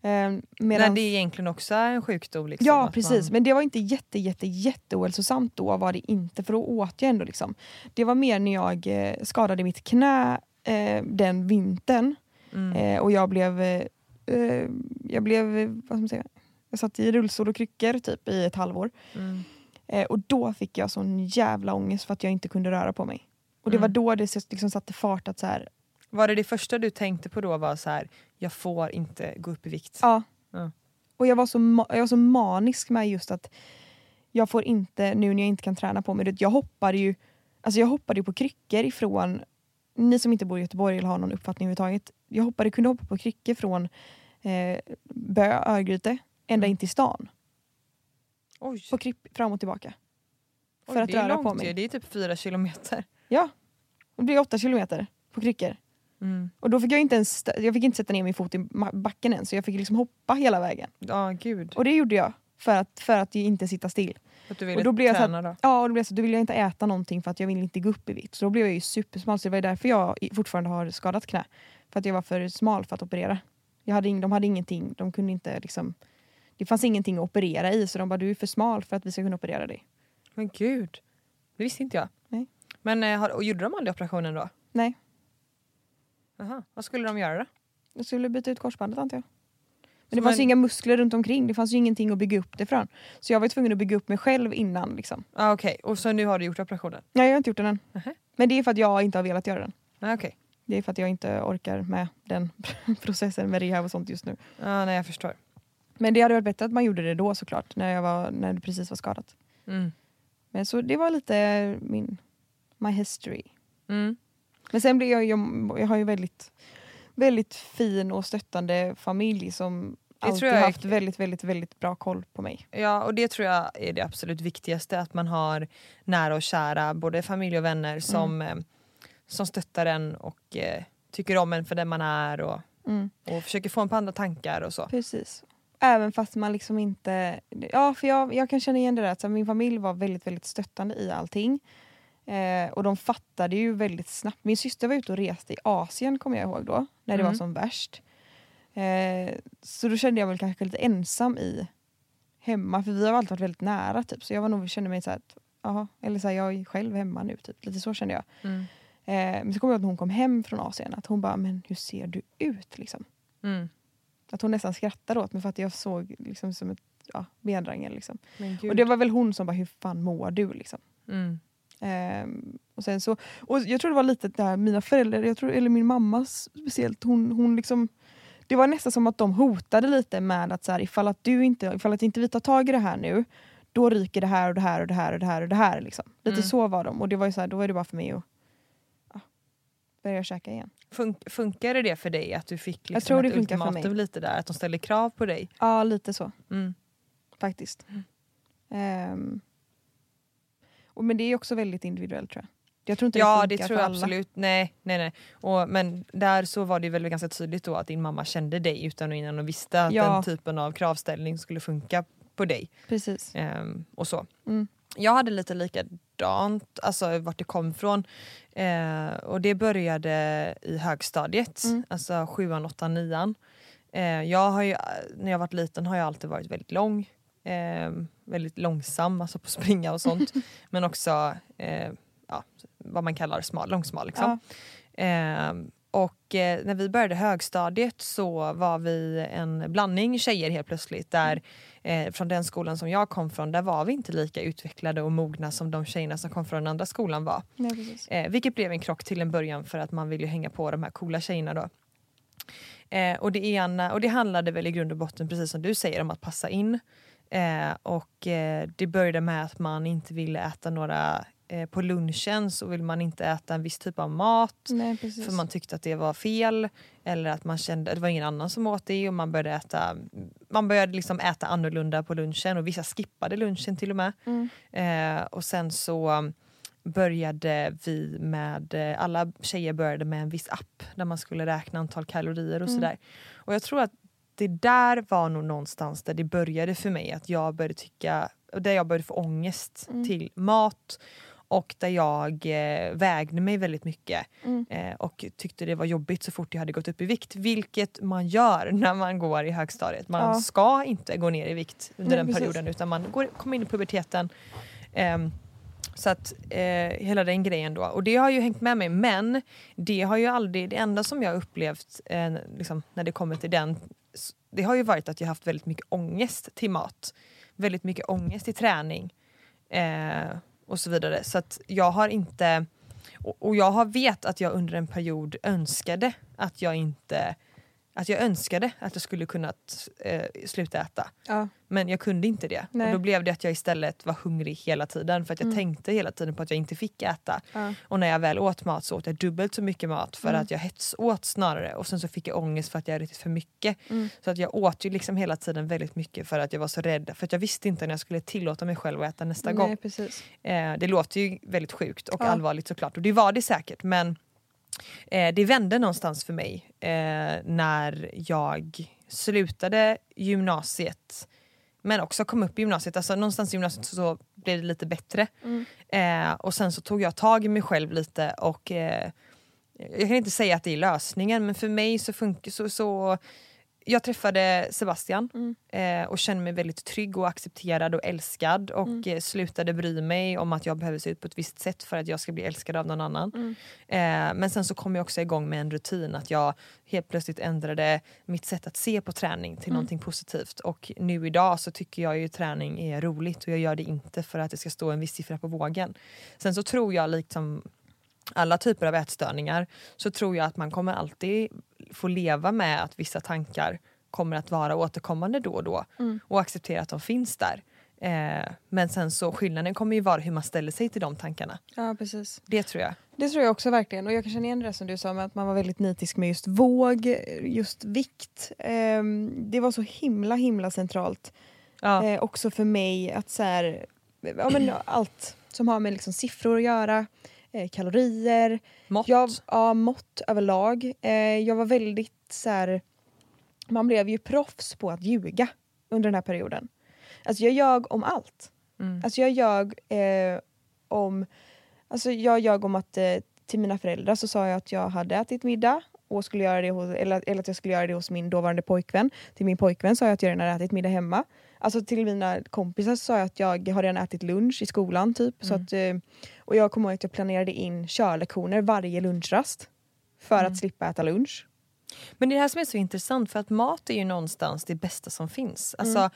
Ehm, medans- det egentligen också är en sjukdom? Liksom, Ja precis, Man, men det var inte jätte, jätte, jätte ohälsosamt då var det inte för då åt jag ändå. Liksom. Det var mer när jag eh, skadade mitt knä eh, den vintern mm. eh, och jag blev, eh, eh, jag blev, vad ska man säga, jag satt i rullstol och kryckor typ i ett halvår. Mm. Eh, och då fick jag sån jävla ångest för att jag inte kunde röra på mig. Och det Mm. var då det liksom satte fart att så här, Var det det första du tänkte på då var så här, jag får inte gå upp i vikt? Ja. Ja. Och jag var, så jag var så manisk med just att jag får inte, nu när jag inte kan träna på mig, jag hoppade ju alltså jag hoppade ju på kryckor ifrån, ni som inte bor i Göteborg eller har någon uppfattning överhuvudtaget, jag hoppade, kunde hoppa på kryckor från eh, Bö, Örgryte, ända Mm. in till stan. Oj, På krypp, fram och tillbaka. Oj, för att det är röra långt på mig. Ju. Det är typ fyra kilometer. Ja, det blir åtta kilometer på kryckor. Mm. Och då fick jag inte ens, jag fick inte sätta ner min fot i backen än, så jag fick liksom hoppa hela vägen. Ja, gud. Och det gjorde jag för att, för att inte sitta still. Att du ville Och då blev jag så träna då? Ja, och då blev så, då vill jag inte äta någonting för att jag vill inte gå upp i vikt. Så då blev jag ju supersmal. Så det var därför jag fortfarande har skadat knä. För att jag var för smal för att operera. Jag hade de hade ingenting, de kunde inte liksom... Det fanns ingenting att operera i så de bara du är för smal för att vi ska kunna operera dig. Men gud, det visste inte jag. Nej. Men eh, har, och gjorde de aldrig operationen då? Nej, Aha. Vad skulle de göra då? jag skulle byta ut korsbandet antar jag. Men det fanns ju inga muskler runt omkring, det fanns ju ingenting att bygga upp det från. Så jag var tvungen att bygga upp mig själv innan. Liksom. Ah, Okej, och så nu har du gjort operationen? Ja, jag har inte gjort den än. Nähä. Men det är för att jag inte har velat göra den. Ah, Okej, Det är för att jag inte orkar med den processen med rehab och sånt just nu. ah, nej jag förstår. Men det hade varit bättre att man gjorde det då såklart, när, jag var, när det precis var skadat. Mm. Men så det var lite min my history. Mm. Men sen blev jag, jag, jag har ju väldigt, väldigt fin och stöttande familj som alltid tror jag haft väldigt, väldigt, väldigt bra koll på mig. Ja, och det tror jag är det absolut viktigaste, att man har nära och kära, både familj och vänner som, eh, som stöttar en och eh, tycker om en för den man är och, Mm. och försöker få en på andra tankar och så. Precis. Även fast man liksom inte... Ja, för jag, jag kan känna igen det där att min familj var väldigt, väldigt stöttande i allting. Eh, och de fattade ju väldigt snabbt. Min syster var ute och reste i Asien kommer jag ihåg då, när det Mm. var som värst. Eh, så då kände jag väl kanske lite ensam i hemma, för vi har alltid varit väldigt nära typ. Så jag var nog, kände mig så att, aha, eller så här, jag är själv hemma nu typ. Lite så kände jag. Mm. Eh, men så kommer jag ihåg att hon kom hem från Asien att hon bara, men hur ser du ut liksom? Mm. Att hon nästan skrattade åt mig för att jag såg liksom som ett ja, benrangel. Liksom. Och det var väl hon som bara, hur fan mår du? Liksom. mm. Ehm, och sen så, och jag tror det var lite där mina föräldrar, jag tror, eller min mamma speciellt, hon, hon liksom det var nästan som att de hotade lite med att så här, ifall att du inte, ifall att inte vi tar tag i det här nu, då ryker det här och det här och det här och det här och det här. Liksom. Lite Mm. så var de och det var ju så här, då var det bara för mig att ja, börja käka igen. Fun- funkade det för dig att du fick liksom tror det ett funkar för ultimatum mig. lite där? Att de ställde krav på dig? Ja, lite så Mm. faktiskt. Ehm, och, men det är också väldigt individuellt tror jag. Jag tror inte Ja det det tror jag alla. absolut. Nej, nej, nej. Och, men där så var det väl ganska tydligt då att din mamma kände dig utan och innan och visste att Ja. den typen av kravställning skulle funka på dig. Precis. Ehm, och så. Mm. Jag hade lite likadant, alltså vart det kom ifrån. Eh, och det började i högstadiet, Mm. alltså sjuan, åttan, nian. Eh, jag har ju, när jag varit liten har jag alltid varit väldigt lång. Eh, väldigt långsam, alltså på springa och sånt. Men också eh, ja, vad man kallar smal, långsmal. Liksom. Eh, och eh, när vi började högstadiet så var vi en blandning tjejer helt plötsligt. Där eh, Från den skolan som jag kom från, där var vi inte lika utvecklade och mogna som de tjejerna som kom från den andra skolan var. Precis. Eh, vilket blev en krock till en början för att man ville hänga på de här coola tjejerna då. Eh, och, det ena, och det handlade väl i grund och botten, precis som du säger, om att passa in. Eh, och eh, det började med att man inte ville äta några eh, på lunchen så vill man inte äta en viss typ av mat Nej, för man tyckte att det var fel eller att man kände att det var ingen annan som åt det och man började äta man började liksom äta annorlunda på lunchen och vissa skippade lunchen till och med. Mm. Eh, och sen så började vi med, eh, alla tjejer började med en viss app där man skulle räkna antal kalorier och Mm. sådär. Och jag tror att det där var nog någonstans där det började för mig att jag började tycka, där jag började få ångest Mm. till mat och där jag eh, vägde mig väldigt mycket Mm. eh, och tyckte det var jobbigt så fort jag hade gått upp i vikt. Vilket man gör när man går i högstadiet. Man Ja. ska inte gå ner i vikt under Nej, den precis. perioden utan man går, kommer in i puberteten. Ehm, så att eh, hela den grejen då. Och det har ju hängt med mig men det har ju aldrig, det enda som jag upplevt eh, liksom, när det kommer till den det har ju varit att jag haft väldigt mycket ångest till mat. Väldigt mycket ångest till träning. Eh, och så vidare. Så att jag har inte och, och jag har vet att jag under en period önskade att jag inte att jag önskade att jag skulle kunnat eh, sluta äta. Ja. Men jag kunde inte det. Nej. Och då blev det att jag istället var hungrig hela tiden för att jag Mm. tänkte hela tiden på att jag inte fick äta. Ja. Och när jag väl åt mat så åt jag dubbelt så mycket mat för Mm. att jag hetsåt snarare och sen så fick jag ångest för att jag hade ätit för mycket. Mm. Så att jag åt ju liksom hela tiden väldigt mycket för att jag var så rädd för att jag visste inte när jag skulle tillåta mig själv att äta nästa Nej, gång. Eh, det låter ju väldigt sjukt och Ja. allvarligt såklart och det var det säkert men eh, det vände någonstans för mig eh, när jag slutade gymnasiet men också kom upp i gymnasiet. Alltså någonstans i gymnasiet så, blev det lite bättre. Mm. Eh, och sen så tog jag tag i mig själv lite och eh, jag kan inte säga att det är lösningen men för mig så funkar så, så jag träffade Sebastian Mm. eh, och kände mig väldigt trygg och accepterad och älskad och Mm. eh, slutade bry mig om att jag behöver se ut på ett visst sätt för att jag ska bli älskad av någon annan. Mm. Eh, men sen så kom jag också igång med en rutin att jag helt plötsligt ändrade mitt sätt att se på träning till Mm. någonting positivt och nu idag så tycker jag ju träning är roligt och jag gör det inte för att det ska stå en viss siffra på vågen. Sen så tror jag liksom alla typer av ätstörningar så tror jag att man kommer alltid få leva med att vissa tankar kommer att vara återkommande då och då Mm. och acceptera att de finns där. Eh, men sen så skillnaden kommer ju vara hur man ställer sig till de tankarna. Ja, precis. Det tror jag. Det tror jag också verkligen. Och jag kan känna igen det som du sa med att man var väldigt nitisk med just våg, just vikt. Ehm, det var så himla himla centralt. Ja. Eh, också för mig att så här, ja, men allt som har med liksom siffror att göra, eh, kalorier, Mått. jag, ja, mått överlag. Eh, jag var väldigt så här, man blev ju proffs på att ljuga under den här perioden. Alltså jag ljög om allt. Mm. Alltså jag ljög eh, om, alltså jag ljög om att eh, till mina föräldrar så sa jag att jag hade ätit middag och skulle göra det hos, eller, eller att jag skulle göra det hos min dåvarande pojkvän. Till min pojkvän sa jag att jag redan hade ätit middag hemma. Alltså till mina kompisar sa jag att jag har redan ätit lunch i skolan. typ. Så att, eh, och jag kommer ihåg att jag planerade in körlektioner varje lunchrast. För att slippa äta lunch. Men det är det här som är så intressant för att mat är ju någonstans det bästa som finns. Alltså,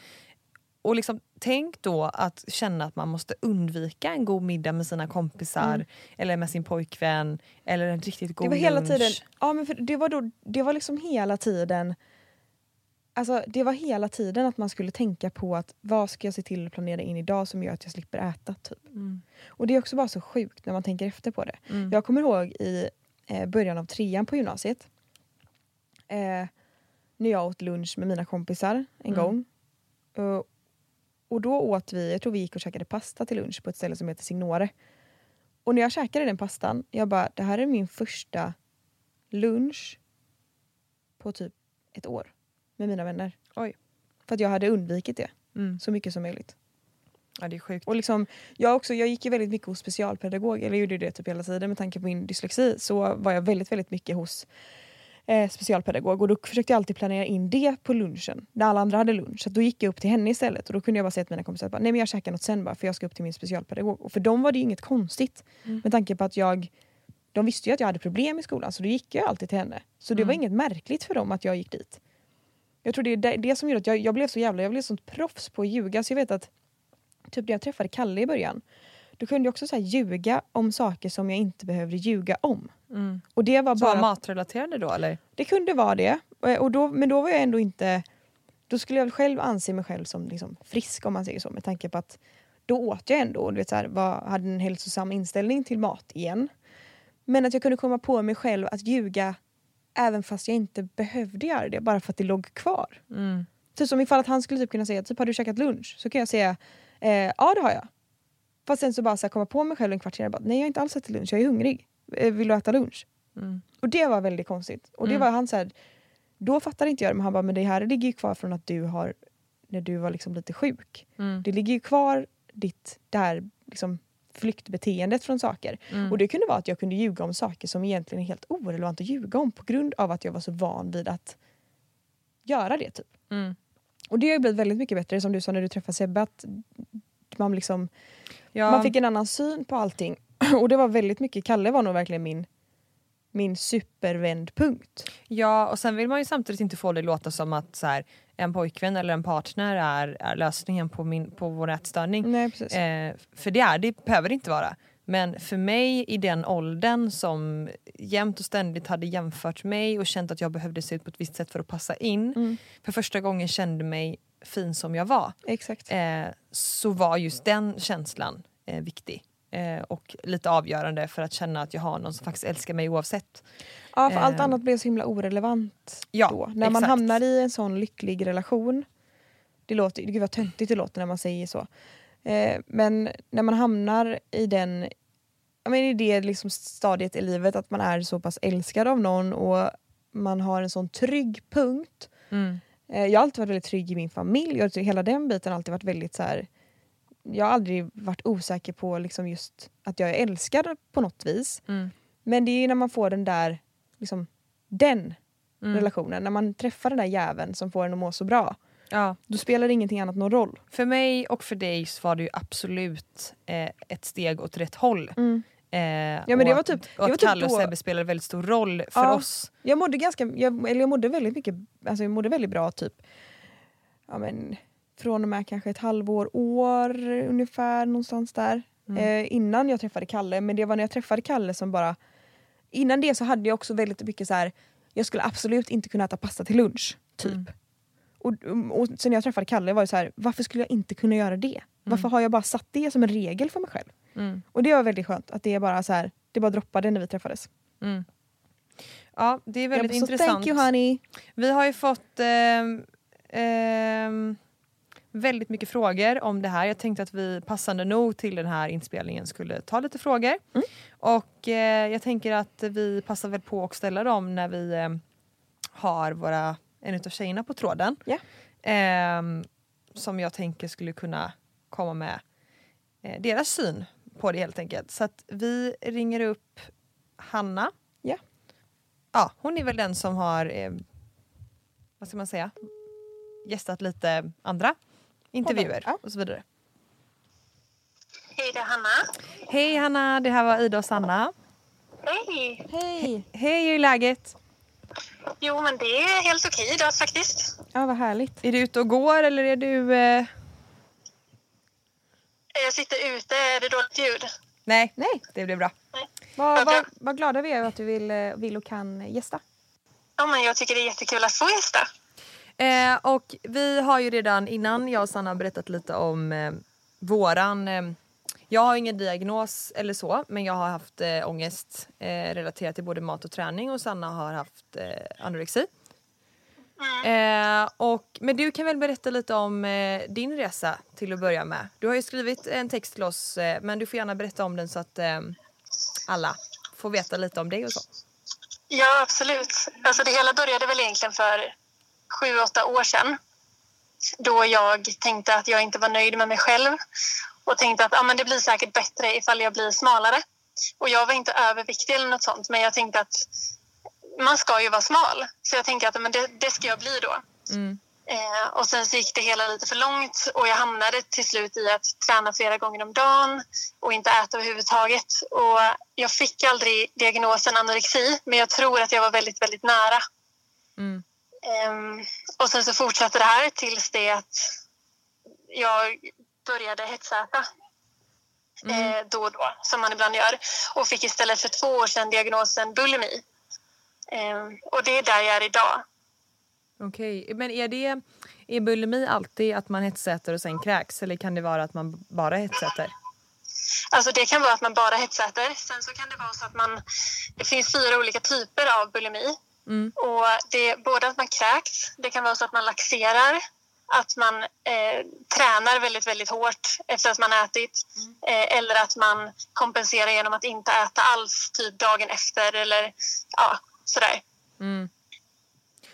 och liksom, tänk då att känna att man måste undvika en god middag med sina kompisar eller med sin pojkvän eller en riktigt god Det var hela lunch. tiden, ja, men för det, var då, det var liksom hela tiden Alltså det var hela tiden att man skulle tänka på att vad ska jag se till att planera in idag som gör att jag slipper äta. Typ. Mm. Och det är också bara så sjukt när man tänker efter på det. Mm. Jag kommer ihåg i eh, början av trean på gymnasiet. Eh, när jag åt lunch med mina kompisar en Mm. gång. Eh, och då åt vi, jag tror vi gick och käkade pasta till lunch på ett ställe som heter Signore. Och när jag käkade den pastan, jag bara det här är min första lunch på typ ett år med mina vänner. Oj. För att jag hade undvikit det Mm. så mycket som möjligt. Ja, det är sjukt. Och liksom, jag, också, jag gick ju väldigt mycket hos specialpedagog, eller gjorde det typ hela tiden med tanke på min dyslexi. Så var jag väldigt, väldigt mycket hos eh, specialpedagog och då försökte jag alltid planera in det på lunchen. När alla andra hade lunch. Så då gick jag upp till henne istället och då kunde jag bara säga till mina kompisar att nej men jag käkar något sen bara för jag ska upp till min specialpedagog. Och för dem var det ju inget konstigt. Mm. Med tanke på att jag de visste ju att jag hade problem i skolan så då gick jag alltid till henne. Så det var Mm. inget märkligt för dem att jag gick dit. Jag tror det är det, det som gjorde att jag, jag blev så jävla, jag blev sånt proffs på att ljuga. Så jag vet att typ när jag träffade Kalle i början då kunde jag också så här, ljuga om saker som jag inte behövde ljuga om. Mm. Och det var Så bara... matrelaterade då eller? Det kunde vara det. Och då, men då var jag ändå inte... Då skulle jag väl själv anse mig själv som liksom frisk om man säger så. Med tanke på att då åt jag ändå och du vet, så här, var, hade en hälsosam inställning till mat igen. Men att jag kunde komma på mig själv att ljuga även fast jag inte behövde göra det. Bara för att det låg kvar. Mm. Typ som ifall att han skulle typ kunna säga typ har du käkat lunch? Så kan jag säga eh, ja det har jag. Fast sen så bara så här, komma på mig själv en kvart senare bara, nej jag har inte alls ätit lunch, jag är hungrig. Eh, vill du äta lunch? Mm. Och det var väldigt konstigt. Och det Mm. var han så här, då fattade inte jag det men han bara, men det här ligger ju kvar från att du har, när du var liksom lite sjuk. Mm. Det ligger ju kvar ditt, det här liksom flyktbeteendet från saker. Mm. Och det kunde vara att jag kunde ljuga om saker som egentligen är helt orelevant att ljuga om på grund av att jag var så van vid att göra det. typ. Mm. Och det har ju blivit väldigt mycket bättre som du sa när du träffade Sebbe att man, liksom, Ja. man fick en annan syn på allting. Och det var väldigt mycket, Kalle var nog verkligen min, min supervändpunkt. Ja, och sen vill man ju samtidigt inte få det låta som att så här, en pojkvän eller en partner är, är lösningen på, min, på vår ätstörning. Nej, precis. Eh, för det är det, behöver det inte vara. Men för mig i den åldern som jämt och ständigt hade jämfört mig och känt att jag behövde se ut på ett visst sätt för att passa in. Mm. För första gången kände mig fin som jag var. Exakt. Eh, så var just den känslan eh, viktig. Eh, och lite avgörande för att känna att jag har någon som faktiskt älskar mig oavsett. Ja, för allt eh, annat blev så himla orelevant Ja, då. När man exakt. hamnar i en sån lycklig relation. Det låter, gud vad töntigt det låter när man säger så. Eh, men när man hamnar i den jag menar, i det liksom stadiet i livet att man är så pass älskad av någon och man har en sån trygg punkt. Mm. Eh, jag har alltid varit väldigt trygg i min familj och hela den biten har alltid varit väldigt så här. Jag har aldrig varit osäker på liksom just att jag är älskad på något vis. Mm. Men det är ju när man får den där, liksom, den Mm. relationen, när man träffar den där jäveln som får en att må så bra. Ja. Då spelar ingenting annat någon roll. För mig och för dig så var det ju absolut eh, ett steg åt rätt håll. Eh, men det och var att- typ- och det att var typ Kalle och då- Sebbe spelade väldigt stor roll för Ja. oss. Jag mådde ganska, jag, eller jag mådde väldigt mycket, alltså jag mådde väldigt bra typ, ja men från och med kanske ett halvår, år ungefär någonstans där. Mm. Eh, innan jag träffade Kalle, men det var när jag träffade Kalle som bara, innan det så hade jag också väldigt mycket så här. jag skulle absolut inte kunna äta pasta till lunch. Typ. Mm. Och, och sen när jag träffade Kalle var det så här, varför skulle jag inte kunna göra det? Varför har jag bara satt det som en regel för mig själv? Mm. Och det var väldigt skönt att det bara så här, det bara droppade när vi träffades. Mm. Ja, det är väldigt så intressant. honey. Vi har ju fått ehm, ehm, väldigt mycket frågor om det här. Jag tänkte att vi passande nog till den här inspelningen skulle ta lite frågor. Mm. Och eh, jag tänker att vi passar väl på att ställa dem när vi eh, har våra, en av tjejerna på tråden. Ja. Ehm, som jag tänker skulle kunna komma med eh, deras syn på det helt enkelt. Så att vi ringer upp Hanna. Ja. ja, hon är väl den som har, eh, vad ska man säga, gästat lite andra intervjuer Ja. och så vidare. Hej, det är Hanna. Hej Hanna, det här var Ida och Sanna. Hej! Hej! Hej, hur är läget? Jo, men det är helt okej idag faktiskt. Ja, vad härligt. Är du ute och går eller är du... Eh... Jag sitter ute. Är det dåligt ljud? Nej, Nej. det blir bra. Vad, Vad bra. vad, vad glada vi är att du vill, eh, vill och kan gästa. Ja, men jag tycker det är jättekul att få gästa. Eh, och vi har ju redan innan jag och Sanna berättat lite om eh, våran... Eh, jag har ingen diagnos eller så, men jag har haft eh, ångest eh, relaterat till både mat och träning och Sanna har haft eh, anorexi. Eh, och, men du kan väl berätta lite om din resa till att börja med. Du har ju skrivit en text till oss, men du får gärna berätta om den så att alla får veta lite om dig och så. Ja, absolut. Alltså, det hela började väl egentligen för sju, åtta år sedan. Då jag tänkte att jag inte var nöjd med mig själv och tänkte att ah, men det blir säkert bättre ifall jag blir smalare. Och jag var inte överviktig eller något sånt, men jag tänkte att man ska ju vara smal. Så jag tänkte att men det, det ska jag bli då. Mm. Eh, och sen så gick det hela lite för långt och jag hamnade till slut i att träna flera gånger om dagen och inte äta överhuvudtaget. Och jag fick aldrig diagnosen anorexi, men jag tror att jag var väldigt, väldigt nära. Mm. Ehm, och sen så fortsatte det här tills det att jag började hetsäta eh, då och då, som man ibland gör. Och fick istället för två år sedan diagnosen bulimi. Ehm, och det är där jag är idag. Okej, men är det är bulimi alltid att man hetsäter och sen kräks eller kan det vara att man bara hetsäter? Alltså det kan vara att man bara hetsäter. Sen så kan det vara så att man... Det finns fyra olika typer av bulimi. Mm. Och det är både att man kräks, det kan vara så att man laxerar, att man eh, tränar väldigt, väldigt hårt efter att man ätit eh, eller att man kompenserar genom att inte äta alls typ dagen efter eller ja, sådär. Mm.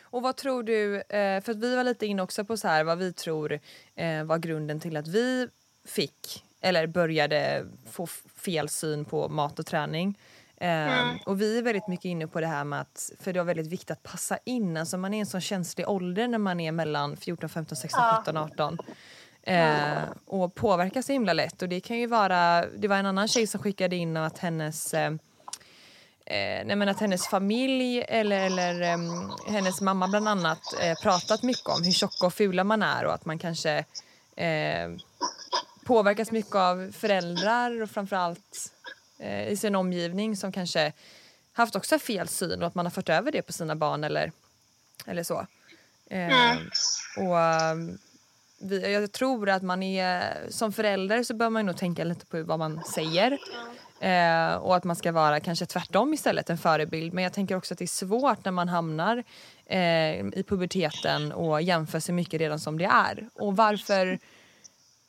Och vad tror du, eh, för att vi var lite inne också på så här vad vi tror eh, var grunden till att vi fick eller började få fel syn på mat och träning. Eh, Och vi är väldigt mycket inne på det här med att, för det är väldigt viktigt att passa in, alltså man är i en sån känslig ålder när man är mellan 14, 15, 16, 17, 18. Eh, och påverkas så himla lätt. Och det kan ju vara, det var en annan tjej som skickade in att hennes eh, eh, nej men att hennes familj eller, eller em, hennes mamma bland annat eh, pratat mycket om hur tjocka och fula man är och att man kanske eh, påverkas mycket av föräldrar och framförallt eh, i sin omgivning som kanske haft också fel syn och att man har fört över det på sina barn eller, eller så. Eh, och um, vi, jag tror att man är som förälder så bör man nog tänka lite på vad man säger. Eh, och att man ska vara kanske tvärtom istället, en förebild. Men jag tänker också att det är svårt när man hamnar eh, i puberteten och jämför sig mycket redan som det är. Och varför...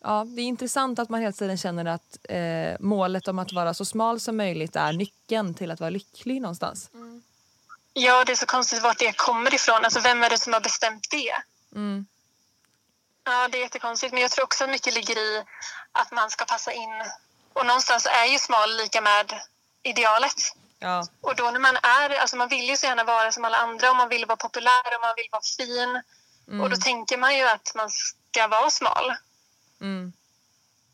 Ja, det är intressant att man hela tiden känner att eh, målet om att vara så smal som möjligt är nyckeln till att vara lycklig någonstans. Ja, det är så konstigt vart det kommer ifrån. Alltså vem är det som har bestämt det? Mm. Ja, det är jättekonstigt. Men jag tror också att mycket ligger i att man ska passa in. Och någonstans är ju smal lika med idealet. Ja. Och då när man är, alltså man vill ju så gärna vara som alla andra och man vill vara populär och man vill vara fin. Och då tänker man ju att man ska vara smal. Mm.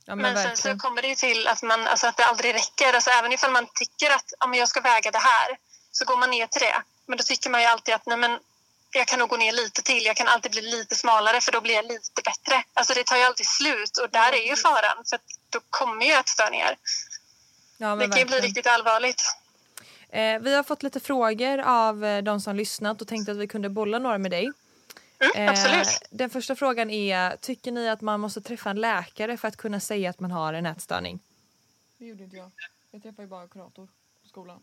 Ja, men, Men, sen så kommer det ju till att, man, alltså att det aldrig räcker. Alltså även ifall man tycker att ja, men jag ska väga det här så går man ner till det. Men då tycker man ju alltid att nej, men jag kan nog gå ner lite till. Jag kan alltid bli lite smalare för då blir jag lite bättre. Alltså det tar ju alltid slut och där är ju faran. För då kommer ju ätstörningar. Ja, Det kan ju bli riktigt allvarligt. Eh, vi har fått lite frågor av eh, de som lyssnat och tänkte att vi kunde bolla några med dig. Mm, absolut. den första frågan är, tycker ni att man måste träffa en läkare för att kunna säga att man har en ätstörning? Det gjorde inte jag. Jag träffade ju bara kurator på skolan.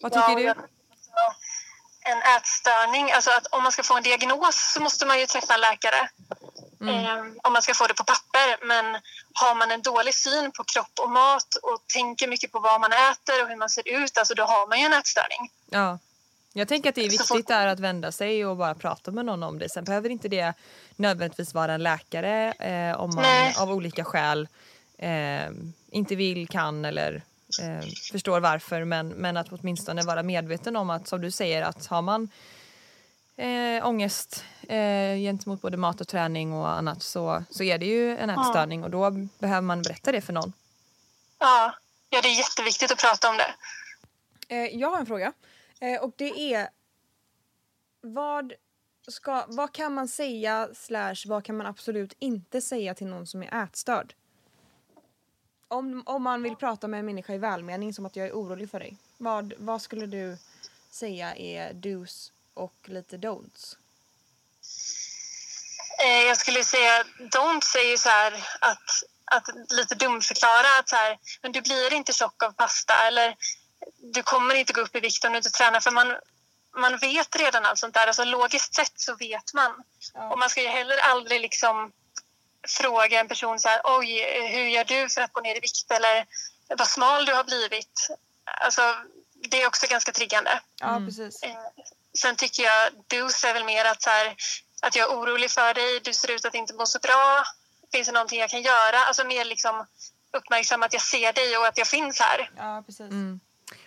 Vad tycker Ja, du? jag- En ätstörning, alltså att om man ska få en diagnos så måste man ju träffa en läkare. Eh, om man ska få det på papper. Men har man en dålig syn på kropp och mat och tänker mycket på vad man äter och hur man ser ut, alltså då har man ju en ätstörning. Ja. Jag tänker att det är viktigt där att vända sig och bara prata med någon om det. Sen behöver inte det nödvändigtvis vara en läkare eh, om man Nej. av olika skäl eh, inte vill, kan eller eh, förstår varför men, men att åtminstone vara medveten om att som du säger att har man eh, ångest eh, gentemot både mat och träning och annat så, så är det ju en ätstörning och då behöver man berätta det för någon. Ja. ja, det är jätteviktigt att prata om det. Eh, jag har en fråga. Eh, och det är vad, ska, vad kan man säga slash vad kan man absolut inte säga till någon som är ätstörd? Om, om man vill prata med en människa i välmening som att jag är orolig för dig. Vad, vad skulle du säga är dos och lite don'ts? Eh, jag skulle säga, don't säger så här att, att lite dumförklara att så här, men du blir inte tjock av pasta eller du kommer inte gå upp i vikt om du inte tränar för man, man vet redan allt sånt där. Alltså logiskt sett så vet man. Och man ska ju heller aldrig liksom fråga en person så här, oj, hur gör du för att gå ner i vikt eller vad smal du har blivit. Alltså, det är också ganska triggande. Ja precis. Eh, Sen tycker jag dos är väl mer att, så här, att jag är orolig för dig, du ser ut att inte må så bra. Finns det någonting jag kan göra? Alltså mer liksom uppmärksamma att jag ser dig och att jag finns här. Ja precis.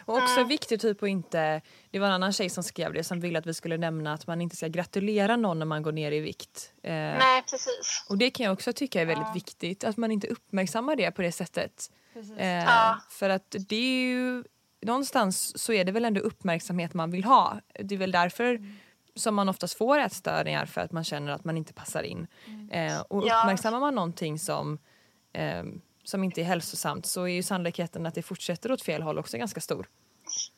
Och också viktigt typ att inte, det var en annan tjej som skrev det som ville att vi skulle nämna att man inte ska gratulera någon när man går ner i vikt. Eh, Nej, precis. och det kan jag också tycka är väldigt viktigt, att man inte uppmärksammar det på det sättet. Eh, Ja. För att det är ju, någonstans så är det väl ändå uppmärksamhet man vill ha. Det är väl därför som man oftast får ätstörningar för att man känner att man inte passar in. Eh, och uppmärksammar man någonting som, eh, som inte är hälsosamt så är ju sannolikheten att det fortsätter åt fel håll också ganska stor.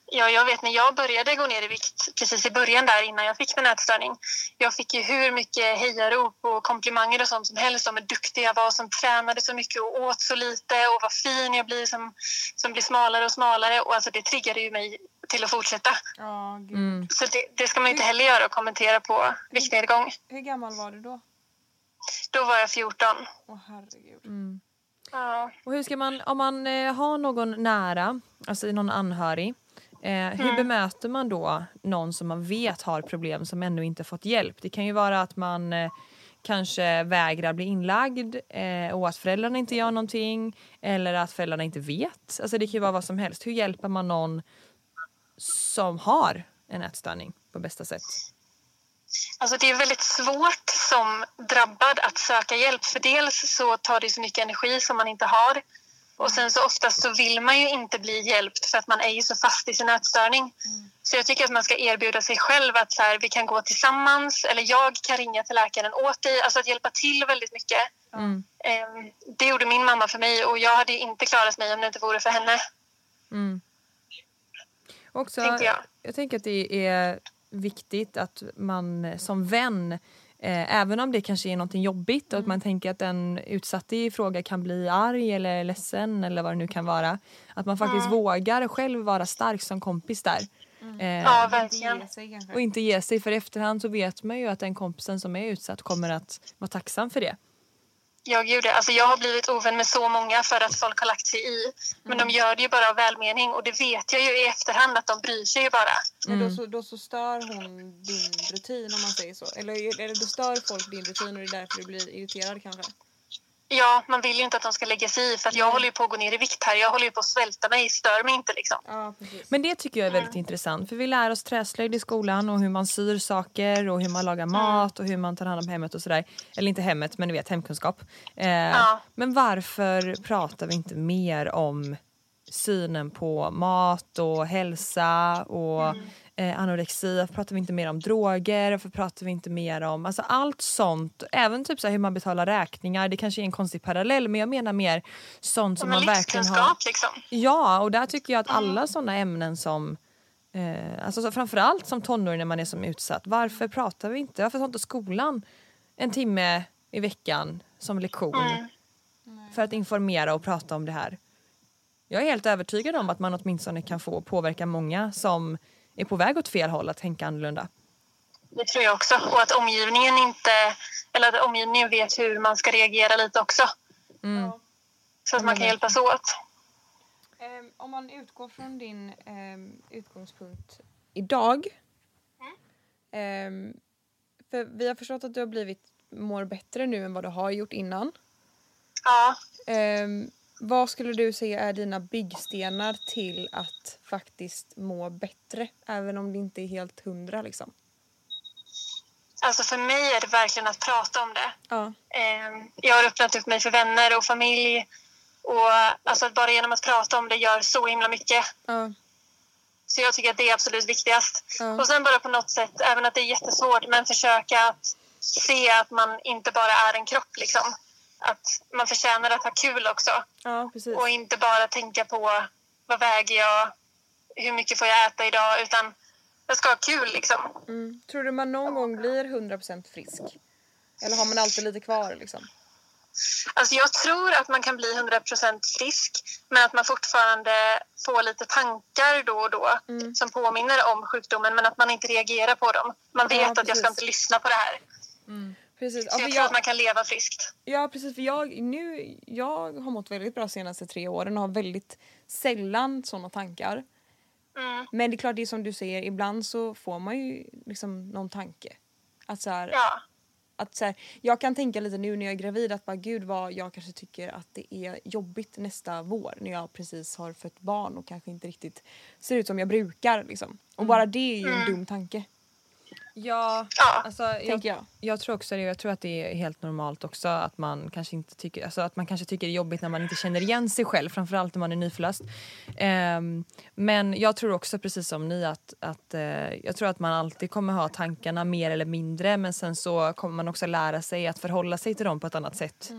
Ja, jag vet när jag började gå ner i vikt precis i början där innan jag fick min ätstörning. Jag fick ju hur mycket hejarop och komplimanger och sånt som helst om hur duktig jag var som tränade så mycket och åt så lite och vad fin jag blir som, som blir smalare och smalare. Och alltså det triggade ju mig till att fortsätta. Mm. Så det, det ska man ju inte heller göra och kommentera på viktnedgång. Hur gammal var du då? Då var jag 14. Åh herregud. Ja. Och hur ska man, om man eh, har någon nära, alltså någon anhörig, eh, hur bemöter man då någon som man vet har problem som ännu inte fått hjälp? Det kan ju vara att man eh, kanske vägrar bli inlagd eh, och att föräldrarna inte gör någonting eller att föräldrarna inte vet. Alltså det kan ju vara vad som helst. Hur hjälper man någon som har en ätstörning på bästa sätt? Alltså det är väldigt svårt som drabbad att söka hjälp för dels så tar det så mycket energi som man inte har och sen så oftast så vill man ju inte bli hjälpt för att man är ju så fast i sin ätstörning. Så jag tycker att man ska erbjuda sig själv att så här, vi kan gå tillsammans eller jag kan ringa till läkaren åt dig. Alltså att hjälpa till väldigt mycket. Mm. Ehm, Det gjorde min mamma för mig och jag hade inte klarat mig om det inte vore för henne. Mm. Också, jag. jag tänker att det är viktigt att man som vän eh, även om det kanske är någonting jobbigt och att man tänker att den utsatte i fråga kan bli arg eller ledsen eller vad det nu kan vara. Att man faktiskt vågar själv vara stark som kompis där. Eh, Ja, verkligen. och inte ge sig för i efterhand så vet man ju att den kompisen som är utsatt kommer att vara tacksam för det. Ja, gud, alltså jag har blivit ovän med så många för att folk har lagt sig i. Men de gör det ju bara av välmening och det vet jag ju i efterhand att de bryr sig ju bara. Men då, så, då så stör hon din rutin om man säger så. Eller, eller då stör folk din rutin och det är därför du blir irriterad kanske. Ja, man vill ju inte att de ska lägga sig i för att jag håller ju på att gå ner i vikt här. Jag håller ju på att svälta mig, stör mig inte liksom. Ja. Men det tycker jag är väldigt intressant för vi lär oss träslöjd i skolan och hur man syr saker och hur man lagar mat och hur man tar hand om hemmet och sådär. Eller inte hemmet men du vet hemkunskap. Eh, Men varför pratar vi inte mer om synen på mat och hälsa och eh, anorexi? Varför pratar vi inte mer om droger? Varför pratar vi inte mer om alltså allt sånt? Även typ så hur man betalar räkningar. Det kanske är en konstig parallell men jag menar mer sånt som Men man verkligen har liksom. Ja, och där tycker jag att alla sådana ämnen som eh, alltså så framförallt som tonåring när man är som utsatt. Varför pratar vi inte? Varför tar inte skolan en timme i veckan som lektion för att informera och prata om det här? Jag är helt övertygad om att man åtminstone kan få påverka många som är på väg åt fel håll att tänka annorlunda. Det tror jag också. Och att omgivningen inte, eller att omgivningen vet hur man ska reagera lite också. Så att man kan hjälpas åt. Ehm, om man utgår från din ehm, utgångspunkt idag. Ehm, för vi har förstått att du har blivit mår bättre nu än vad du har gjort innan. Ja, Ehm, vad skulle du säga är dina byggstenar till att faktiskt må bättre? Även om det inte är helt hundra liksom. Alltså för mig är det verkligen att prata om det. Ja. Eh, jag har öppnat upp mig för vänner och familj. Och alltså bara genom att prata om det gör så himla mycket. Ja. Så jag tycker att det är absolut viktigast. Ja. Och sen bara på något sätt, även att det är jättesvårt, men försöka att se att man inte bara är en kropp liksom. Att man förtjänar att ha kul också. ja. Och inte bara tänka på vad väger jag, hur mycket får jag äta idag, utan jag ska ha kul liksom. Mm. Tror du man någon gång blir 100% frisk? Eller har man alltid lite kvar liksom? Alltså jag tror att man kan bli 100% frisk men att man fortfarande får lite tankar då och då Mm. som påminner om sjukdomen men att man inte reagerar på dem. Man vet Ja, att jag ska inte lyssna på det här. Precis. Så Ja, jag tror jag, att man kan leva friskt. ja precis, för jag, nu, jag har mått väldigt bra de senaste tre åren och har väldigt sällan sådana tankar. Mm. Men det är klart, det är som du säger, ibland så får man ju liksom någon tanke. Att så här, Ja. att så här, jag kan tänka lite nu när jag är gravid att bara gud vad jag kanske tycker att det är jobbigt nästa vår när jag precis har fött barn och kanske inte riktigt ser ut som jag brukar liksom. Och bara det är ju en dum tanke. Ja, Ja. alltså, jag, jag. jag tror också det. Jag tror att det är helt normalt också att man kanske inte tycker, alltså att man kanske tycker det är jobbigt när man inte känner igen sig själv, framförallt när man är nyförlöst. Ehm, men jag tror också precis som ni att, att eh, jag tror att man alltid kommer ha tankarna mer eller mindre men sen så kommer man också lära sig att förhålla sig till dem på ett annat sätt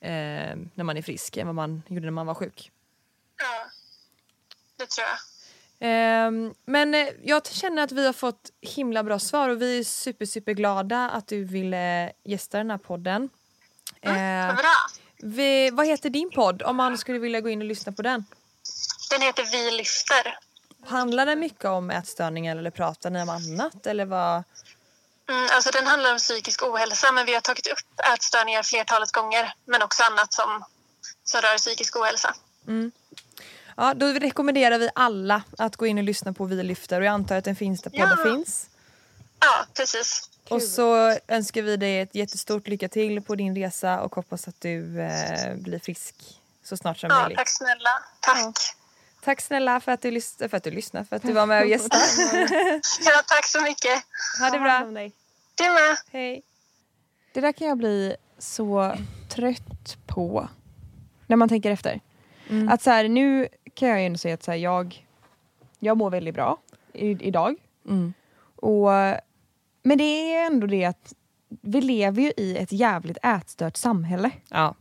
eh, när man är frisk än vad man gjorde när man var sjuk. ja. Det tror jag. Ehm, men eh, jag känner att vi har fått himla bra svar och vi är super, super glada att du ville gästa den här podden. Vad Ehm, bra. vi, vad heter din podd om man skulle vilja gå in och lyssna på den? Den heter Vi lyfter. Handlar den mycket om ätstörningar eller pratar ni om annat? Eller vad? Mm, alltså den handlar om psykisk ohälsa men vi har tagit upp ätstörningar flertalet gånger men också annat som, som rör psykisk ohälsa. Ja, då rekommenderar vi alla att gå in och lyssna på Vi lyfter och jag antar att den finns där poddar Ja. finns. Ja, precis. Och så önskar vi dig ett jättestort lycka till på din resa och hoppas att du eh, blir frisk så snart som Ja, möjligt. tack snälla. Tack. Tack snälla för att du, lys- för att du lyssnade, för att du var med och gästade. Ja, tack så mycket. Ha det bra. Du med. Hej. Det där kan jag bli så trött på. När man tänker efter. Att så här, nu kan jag ändå säga att så här, jag, jag mår väldigt bra i, idag. Mm. Och, men det är ändå det att vi lever ju i ett jävligt ätstört samhälle. Ja.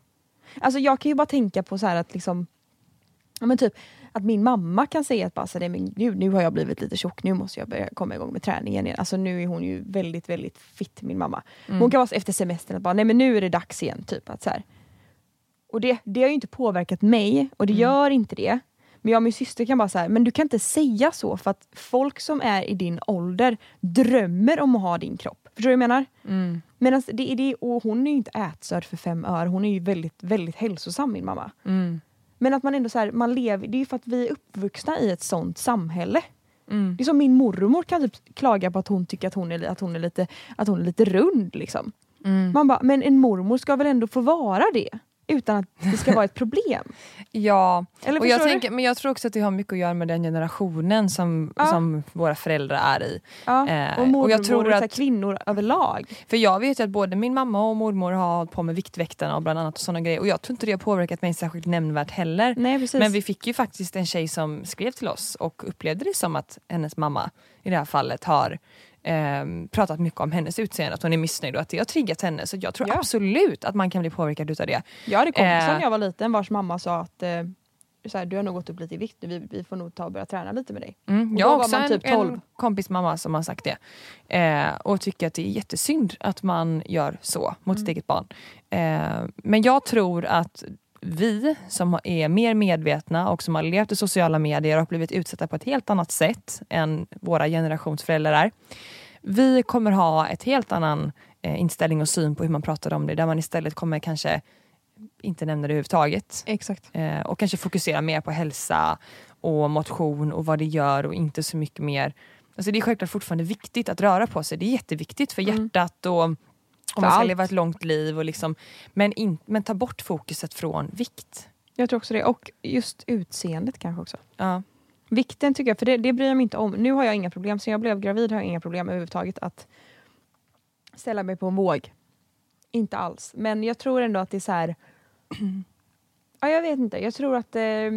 Alltså jag kan ju bara tänka på så att liksom ja, men typ att min mamma kan säga att bara så, men gud, nu har jag blivit lite tjock, nu måste jag börja komma igång med träningen igen. Alltså nu är hon ju väldigt, väldigt fit min mamma. Hon kan vara efter semestern att bara, nej men nu är det dags igen. Typ, att så här. Och det, det har ju inte påverkat mig och det gör inte det. Men jag och min syster kan bara säga, men du kan inte säga så för att folk som är i din ålder drömmer om att ha din kropp. Förstår du vad jag menar? Men alltså, det är det, och hon är ju inte ätstörd för fem öre, hon är ju väldigt, väldigt hälsosam min mamma. Men att man ändå så här, man lever, det är ju för att vi är uppvuxna i ett sånt samhälle. Det är som min mormor kan typ klaga på att hon tycker att hon är, att hon är, lite, att hon är lite rund. Liksom. Man bara, men en mormor ska väl ändå få vara det? Utan att det ska vara ett problem. Ja, Eller och jag, tänker, men jag tror också att det har mycket att göra med den generationen som, Ja. som våra föräldrar är i. Ja. Eh, och mormor och jag tror att- kvinnor överlag. För jag vet ju att både min mamma och mormor har hållit på med Viktväktarna och bland annat och såna grejer och jag tror inte det har påverkat mig särskilt nämnvärt heller. Nej, precis. Men vi fick ju faktiskt en tjej som skrev till oss och upplevde det som att hennes mamma i det här fallet har ehm, pratat mycket om hennes utseende, att hon är missnöjd och att det har triggat henne. Så jag tror Ja. absolut att man kan bli påverkad utav det. Jag hade kompisar Eh. när jag var liten vars mamma sa att eh, så här, du har nog gått upp lite i vikt nu, vi, vi får nog ta och börja träna lite med dig. Mm, jag har också man typ en, 12. en kompis mamma som har sagt det. Eh, och tycker att det är jättesynd att man gör så mot Mm. sitt eget barn. Eh, men jag tror att vi som är mer medvetna och som har levt i sociala medier och blivit utsatta på ett helt annat sätt än våra generationsföräldrar är. Vi kommer ha ett helt annan eh, inställning och syn på hur man pratar om det. Där man istället kommer kanske inte nämna det överhuvudtaget. Exakt. Eh, och kanske fokusera mer på hälsa och motion och vad det gör och inte så mycket mer. Alltså det är självklart fortfarande viktigt att röra på sig. Det är jätteviktigt för hjärtat och om man ska allt. leva ett långt liv. Och liksom, men, in, men ta bort fokuset från vikt. Jag tror också det. Och just utseendet kanske också. Ja. Vikten tycker jag, för det, det bryr jag mig inte om. Nu har jag inga problem, sen jag blev gravid har jag inga problem överhuvudtaget att ställa mig på en våg. Inte alls. Men jag tror ändå att det är så här... ja, jag vet inte. Jag tror att eh,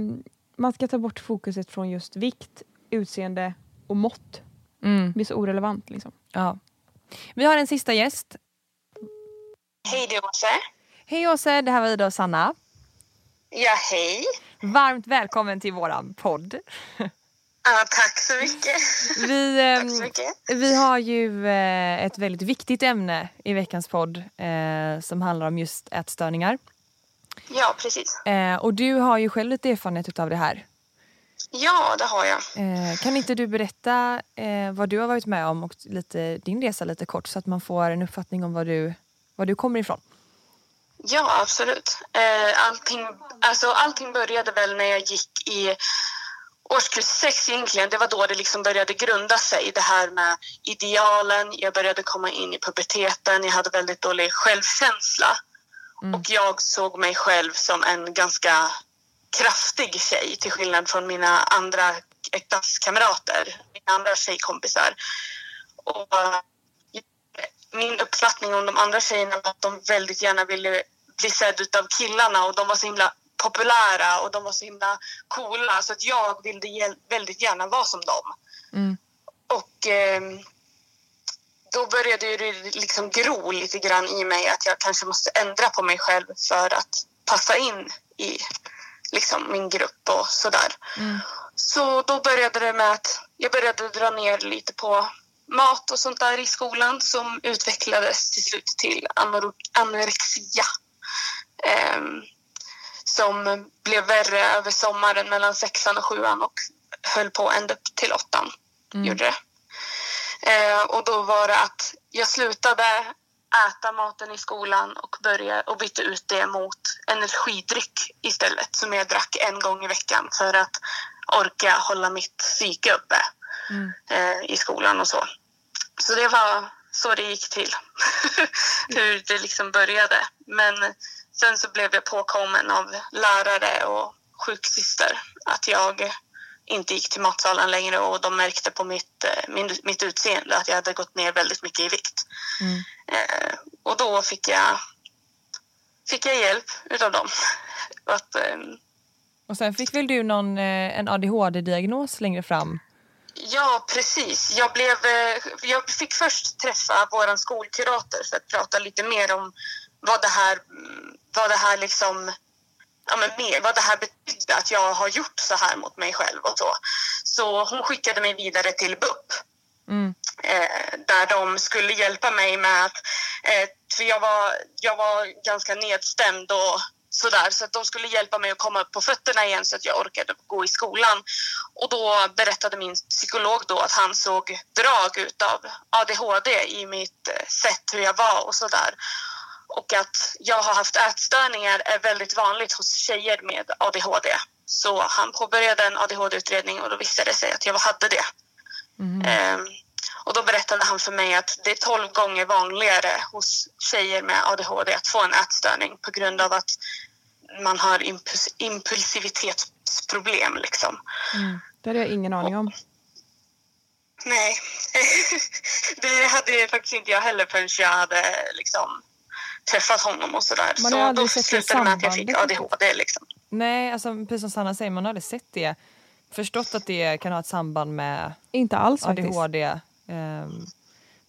man ska ta bort fokuset från just vikt, utseende och mått. Mm. Det blir så orelevant liksom. ja. Vi har en sista gäst. Hej du Åse. Hej Åse, det här var Ida och Sanna. Ja, hej. Varmt välkommen till våran podd. Ja, tack så mycket. Vi, Tack ehm, så mycket. vi har ju eh, ett väldigt viktigt ämne i veckans podd eh, som handlar om just ätstörningar. Ja, precis. Eh, och du har ju själv lite erfarenhet av det här. Ja, det har jag. Eh, kan inte du berätta vad du har varit med om och lite, din resa lite kort så att man får en uppfattning om var du, var du kommer ifrån? Ja, absolut. Eh, allting, alltså, allting började väl när jag gick i årskurs sex egentligen. Det var då det liksom började grunda sig, det här med idealen. Jag började komma in i puberteten. Jag hade väldigt dålig självkänsla. Och jag såg mig själv som en ganska kraftig tjej till skillnad från mina andra klasskamrater, mina andra tjejkompisar. Och eh, min uppfattning om de andra tjejerna var att de väldigt gärna ville bli sedd av killarna och de var så himla populära och de var så himla coola så att jag ville väldigt gärna vara som dem. Mm. Och ehm, då började det liksom gro lite grann i mig att jag kanske måste ändra på mig själv för att passa in i liksom min grupp och sådär. Så då började det med att jag började dra ner lite på mat och sånt där i skolan som utvecklades till slut till anor- anorexia. Ehm, som blev värre över sommaren mellan sexan och sjuan och höll på ända upp till åttan. Gjorde det. Eh, och då var det att jag slutade äta maten i skolan och, började, och bytte ut det mot energidryck istället som jag drack en gång i veckan för att orka hålla mitt psyke uppe eh, i skolan och så. Så det var så det gick till. Hur det liksom började. Men sen så blev jag påkommen av lärare och sjuksyster att jag inte gick till matsalen längre och de märkte på mitt, eh, min, mitt utseende att jag hade gått ner väldigt mycket i vikt. Eh, och då fick jag, fick jag hjälp utav dem. att, eh, Och sen fick väl du någon, eh, en ADHD-diagnos längre fram? Ja, precis. Jag, blev, eh, jag fick först träffa vår skolkurator för att prata lite mer om vad det här, vad det här liksom Ja, men mer, vad det här betydde, att jag har gjort så här mot mig själv och så. Så hon skickade mig vidare till BUP. Mm. Eh, där de skulle hjälpa mig med att... Eh, för jag var, jag var ganska nedstämd och sådär. Så att de skulle hjälpa mig att komma upp på fötterna igen så att jag orkade gå i skolan. Och då berättade min psykolog då att han såg drag utav ADHD i mitt eh, sätt hur jag var och sådär. Och att jag har haft ätstörningar är väldigt vanligt hos tjejer med ADHD. Så han påbörjade en ADHD-utredning och då visade det sig att jag hade det. Ehm, och då berättade han för mig att det är 12 gånger vanligare hos tjejer med ADHD att få en ätstörning på grund av att man har impuls- impulsivitetsproblem. Liksom. Det hade jag ingen aning om. Nej, det hade faktiskt inte jag heller förrän jag hade liksom, träffat honom och sådär. Man har Så aldrig då slutade det med att jag fick ADHD. Liksom. Nej, alltså, precis som Sanna säger, man har aldrig sett det. Förstått att det kan ha ett samband med Inte alls faktiskt. ADHD.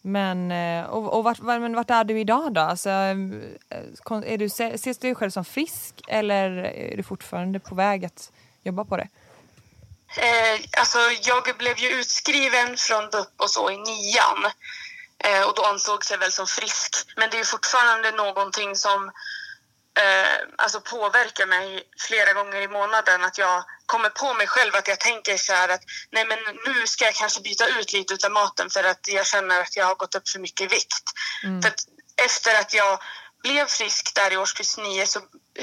Men, eh, och, och vart, var- men vart är du idag då? Alltså, eh, är du, ses du dig själv som frisk eller är du fortfarande på väg att jobba på det? Eh, alltså, jag blev ju utskriven från BUP och så i nian. Eh, och då ansågs jag väl som frisk. Men det är ju fortfarande någonting som eh, alltså påverkar mig flera gånger i månaden. Att jag kommer på mig själv att jag tänker så här att nej men nu ska jag kanske byta ut lite av maten för att jag känner att jag har gått upp för mycket i vikt. För att efter att jag blev frisk där i årskurs nio så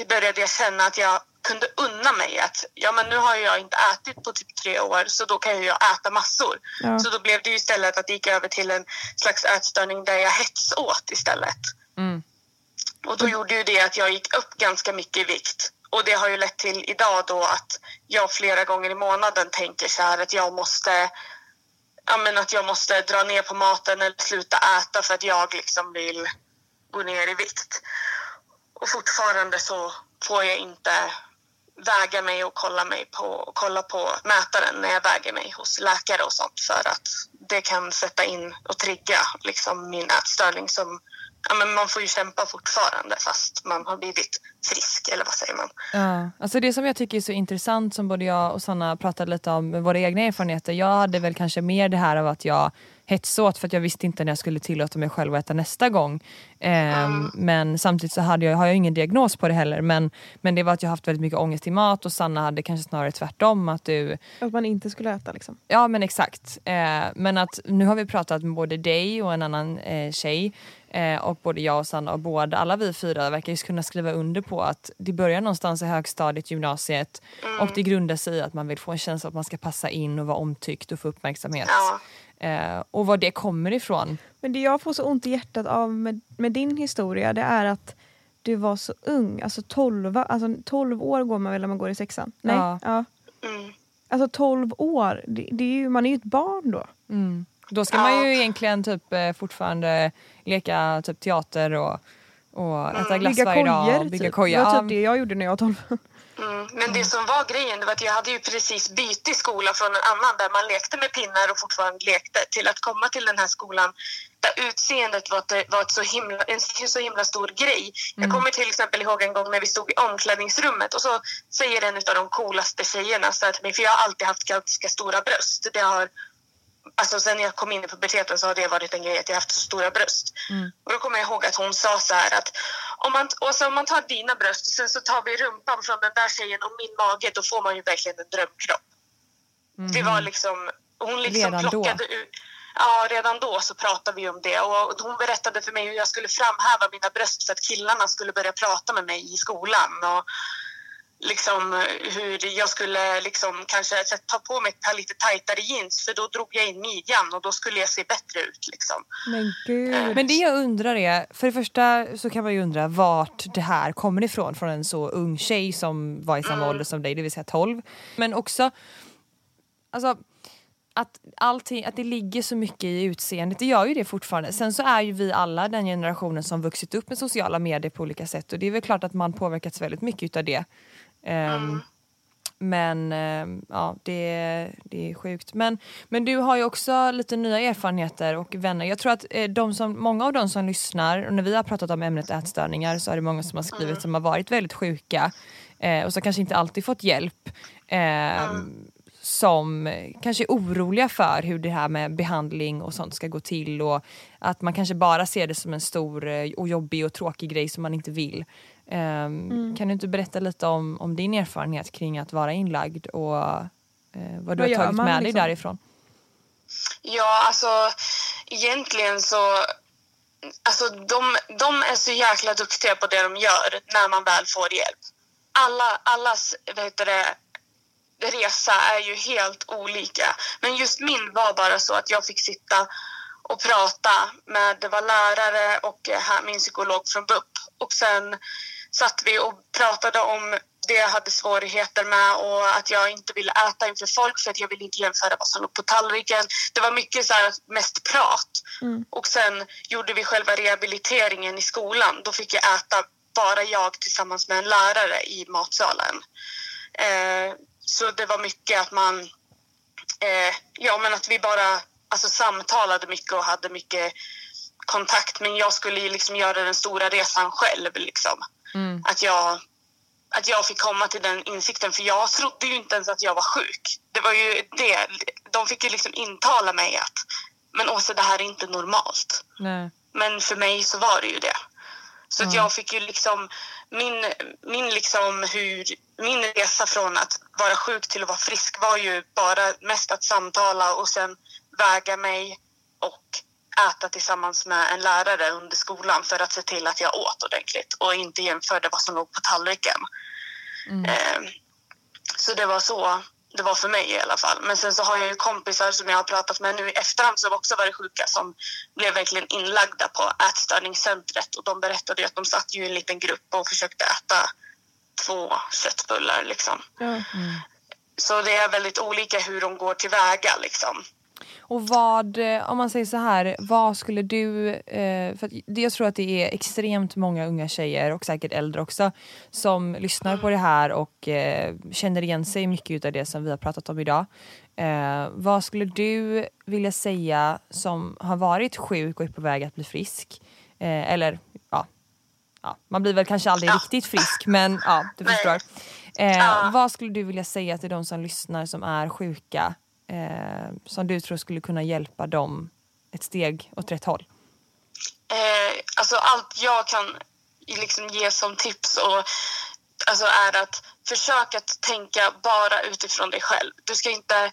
började jag känna att jag kunde unna mig att ja men nu har jag inte ätit på typ tre år så då kan jag äta massor. Ja. Så då blev det ju istället att det gick över till en slags ätstörning där jag hetsåt istället. Mm. Och då gjorde ju det att jag gick upp ganska mycket i vikt och det har ju lett till idag då att jag flera gånger i månaden tänker så här att jag måste ja, men att jag måste dra ner på maten eller sluta äta för att jag liksom vill gå ner i vikt. Och fortfarande så får jag inte väga mig och kolla, mig på, kolla på mätaren när jag väger mig hos läkare och sånt för att det kan sätta in och trigga liksom min ätstörning som ja, men man får ju kämpa fortfarande fast man har blivit frisk eller vad säger man? Ja, alltså det som jag tycker är så intressant som både jag och Sanna pratade lite om våra egna erfarenheter. Jag hade väl kanske mer det här av att jag hetsåt för att jag visste inte när jag skulle tillåta mig själv att äta nästa gång. Um, Men samtidigt så hade jag, har jag ingen diagnos på det heller men, men det var att jag haft väldigt mycket ångest i mat och Sanna hade kanske snarare tvärtom. Att du, Att man inte skulle äta liksom. Ja men exakt. Eh, men att nu har vi pratat med både dig och en annan eh, tjej eh, och både jag och Sanna och båda, alla vi fyra verkar ju kunna skriva under på att det börjar någonstans i högstadiet, gymnasiet och det grundar sig i att man vill få en känsla att man ska passa in och vara omtyckt och få uppmärksamhet. Ja. Eh, och var det kommer ifrån. Men det jag får så ont i hjärtat av med, med din historia det är att du var så ung, alltså 12, alltså 12 år går man väl när man går i sexan? Nej? Ja. Ja. Mm. Alltså 12 år, det, det är ju, man är ju ett barn då. Mm. Då ska man ju egentligen typ eh, fortfarande leka typ teater och, och äta glass Bygga varje dag. Bygga typ. kojor. Det var Ja, typ det jag gjorde när jag var 12. Mm. Men det som var grejen det var att jag hade ju precis bytt skola från en annan där man lekte med pinnar och fortfarande lekte till att komma till den här skolan där utseendet var, ett, var ett så himla, en så himla stor grej. Jag kommer till exempel ihåg en gång när vi stod i omklädningsrummet och så säger en av de coolaste tjejerna så här till mig, för jag har alltid haft ganska stora bröst. Det har, alltså sen jag kom in i puberteten så har det varit en grej att jag haft så stora bröst. Och då kommer jag ihåg att hon sa så här att om man, och så om man tar dina bröst och sen så tar vi rumpan från den där tjejen och min mage då får man ju verkligen en drömkropp. Det var liksom, hon liksom Redan då? plockade ut Ja, redan då så pratade vi om det och hon berättade för mig hur jag skulle framhäva mina bröst för att killarna skulle börja prata med mig i skolan och liksom hur jag skulle liksom kanske ta på mig ett par lite tajtare jeans för då drog jag in midjan och då skulle jag se bättre ut liksom. Men gud. Men det jag undrar är, för det första så kan man ju undra vart det här kommer ifrån från en så ung tjej som var i samma ålder som dig, det vill säga 12. Men också, alltså att, allting, att det ligger så mycket i utseendet, det gör ju det fortfarande. Sen så är ju vi alla den generationen som vuxit upp med sociala medier på olika sätt och det är väl klart att man påverkats väldigt mycket utav det. Ehm, Men ehm, ja, det, det är sjukt. Men, men du har ju också lite nya erfarenheter och vänner. Jag tror att eh, de som, många av de som lyssnar, och när vi har pratat om ämnet ätstörningar så är det många som har skrivit som har varit väldigt sjuka eh, och som kanske inte alltid fått hjälp. ehm, som kanske är oroliga för hur det här med behandling och sånt ska gå till och att man kanske bara ser det som en stor eh, och jobbig och tråkig grej som man inte vill. Ehm, Kan du inte berätta lite om, om din erfarenhet kring att vara inlagd och eh, vad du Vad har tagit man med dig liksom? därifrån? Ja, alltså egentligen så... Alltså de, de är så jäkla duktiga på det de gör när man väl får hjälp. Alla, allas vad heter det, resa är ju helt olika. Men just min var bara så att jag fick sitta och prata med det var lärare och eh, min psykolog från BUP. Och sen satt vi och pratade om det jag hade svårigheter med och att jag inte ville äta inför folk för att jag ville inte jämföra vad som låg på tallriken. Det var mycket så här mest prat. Och sen gjorde vi själva rehabiliteringen i skolan. Då fick jag äta bara jag tillsammans med en lärare i matsalen. Eh, så det var mycket att man... Eh, ja, men att vi bara alltså, samtalade mycket och hade mycket kontakt. Men jag skulle liksom göra den stora resan själv. Liksom. Att, jag, att jag fick komma till den insikten. För jag trodde ju inte ens att jag var sjuk. Det var ju det. De fick ju liksom intala mig att men Åsa, det här är inte normalt. Nej. Men för mig så var det ju det. Så att jag fick ju liksom min, min liksom hur min resa från att vara sjuk till att vara frisk var ju bara mest att samtala och sen väga mig och äta tillsammans med en lärare under skolan för att se till att jag åt ordentligt och inte jämförde vad som låg på tallriken. Eh, så det var så det var för mig i alla fall. Men sen så har jag ju kompisar som jag har pratat med nu i efterhand som också varit sjuka som blev verkligen inlagda på ätstörningscentret och de berättade ju att de satt ju i en liten grupp och försökte äta två köttbullar. Liksom. Ja. Så det är väldigt olika hur de går tillväga. Liksom. Och vad, eh, om man säger så här, vad skulle du... Eh, för jag tror att det är extremt många unga tjejer och säkert äldre också som lyssnar på det här och eh, känner igen sig mycket av det som vi har pratat om idag. Vad skulle du vilja säga som har varit sjuk och är på väg att bli frisk? Eller ja, ja, man blir väl kanske aldrig riktigt frisk men ja, du förstår. Ja. Vad skulle du vilja säga till de som lyssnar som är sjuka eh, som du tror skulle kunna hjälpa dem ett steg åt rätt håll? Eh, alltså allt jag kan liksom ge som tips och, alltså är att försöka att tänka bara utifrån dig själv. Du ska inte,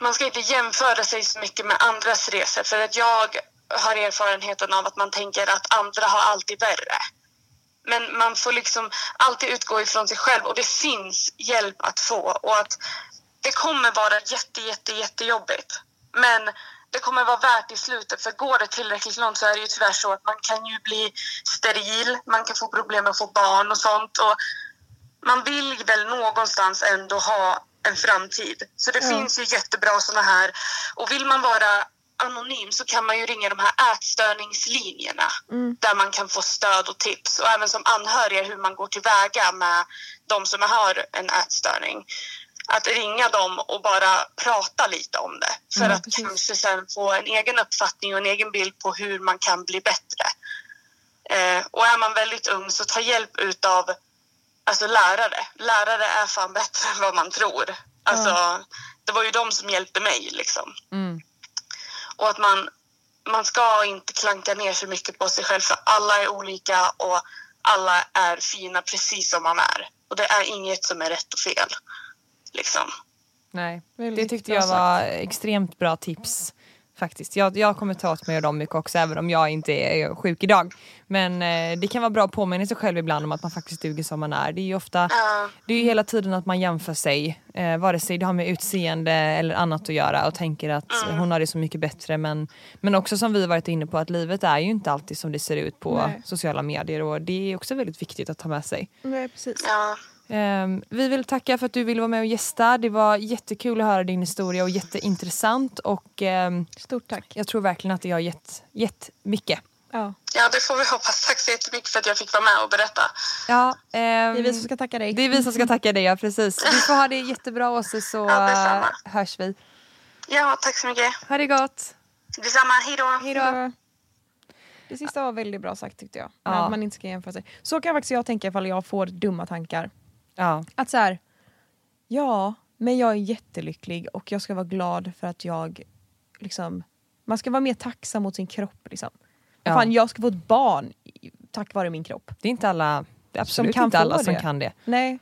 man ska inte jämföra sig så mycket med andras resor för att jag har erfarenheten av att man tänker att andra har alltid värre. Men man får liksom alltid utgå ifrån sig själv och det finns hjälp att få och att det kommer vara jätte, jätte, jättejobbigt. Men det kommer vara värt i slutet för går det tillräckligt långt så är det ju tyvärr så att man kan ju bli steril, man kan få problem med att få barn och sånt och man vill väl någonstans ändå ha en framtid. Så det finns ju jättebra såna här och vill man vara anonym så kan man ju ringa de här ätstörningslinjerna där man kan få stöd och tips och även som anhöriga hur man går tillväga med de som har en ätstörning. Att ringa dem och bara prata lite om det för att kanske sen få en egen uppfattning och en egen bild på hur man kan bli bättre. Eh, och är man väldigt ung så ta hjälp utav alltså lärare. Lärare är fan bättre än vad man tror. Alltså, Det var ju de som hjälpte mig liksom. Och att man, man ska inte klanka ner så mycket på sig själv för alla är olika och alla är fina precis som man är. Och det är inget som är rätt och fel. Liksom. Nej, det tyckte jag var extremt bra tips. Faktiskt. Jag, jag kommer ta åt mig av dem mycket också även om jag inte är sjuk idag. Men eh, det kan vara bra att påminna sig själv ibland om att man faktiskt duger som man är. Det är ju ofta, Ja. det är ju hela tiden att man jämför sig. Eh, vare sig det har med utseende eller annat att göra och tänker att hon har det så mycket bättre. Men, men också som vi varit inne på att livet är ju inte alltid som det ser ut på Nej. sociala medier och det är också väldigt viktigt att ta med sig. Nej, precis. Ja. Ehm, vi vill tacka för att du ville vara med och gästa. Det var jättekul att höra din historia och jätteintressant. Och ehm, Stort tack. jag tror verkligen att det har gett, gett mycket. Ja. ja, det får vi hoppas. Tack så jättemycket för att jag fick vara med och berätta. Ja, Det är vi som ska... tacka dig. det är vi som ska tacka dig, ja precis. Du får ha det jättebra Åse så Ja, eh, hörs vi. Ja, tack så mycket. Ha det gott! Detsamma. Hej då. Hej då! Hejdå. Det sista var väldigt bra sagt tyckte jag. Men Ja. Att man inte ska jämföra sig. Så kan faktiskt jag tänka ifall jag får dumma tankar. Ja, Att så här, ja, men jag är jättelycklig och jag ska vara glad för att jag liksom, man ska vara mer tacksam mot sin kropp liksom. Ja. Fan, jag ska få ett barn tack vare min kropp. det är inte alla, absolut inte alla som det. kan det. Nej.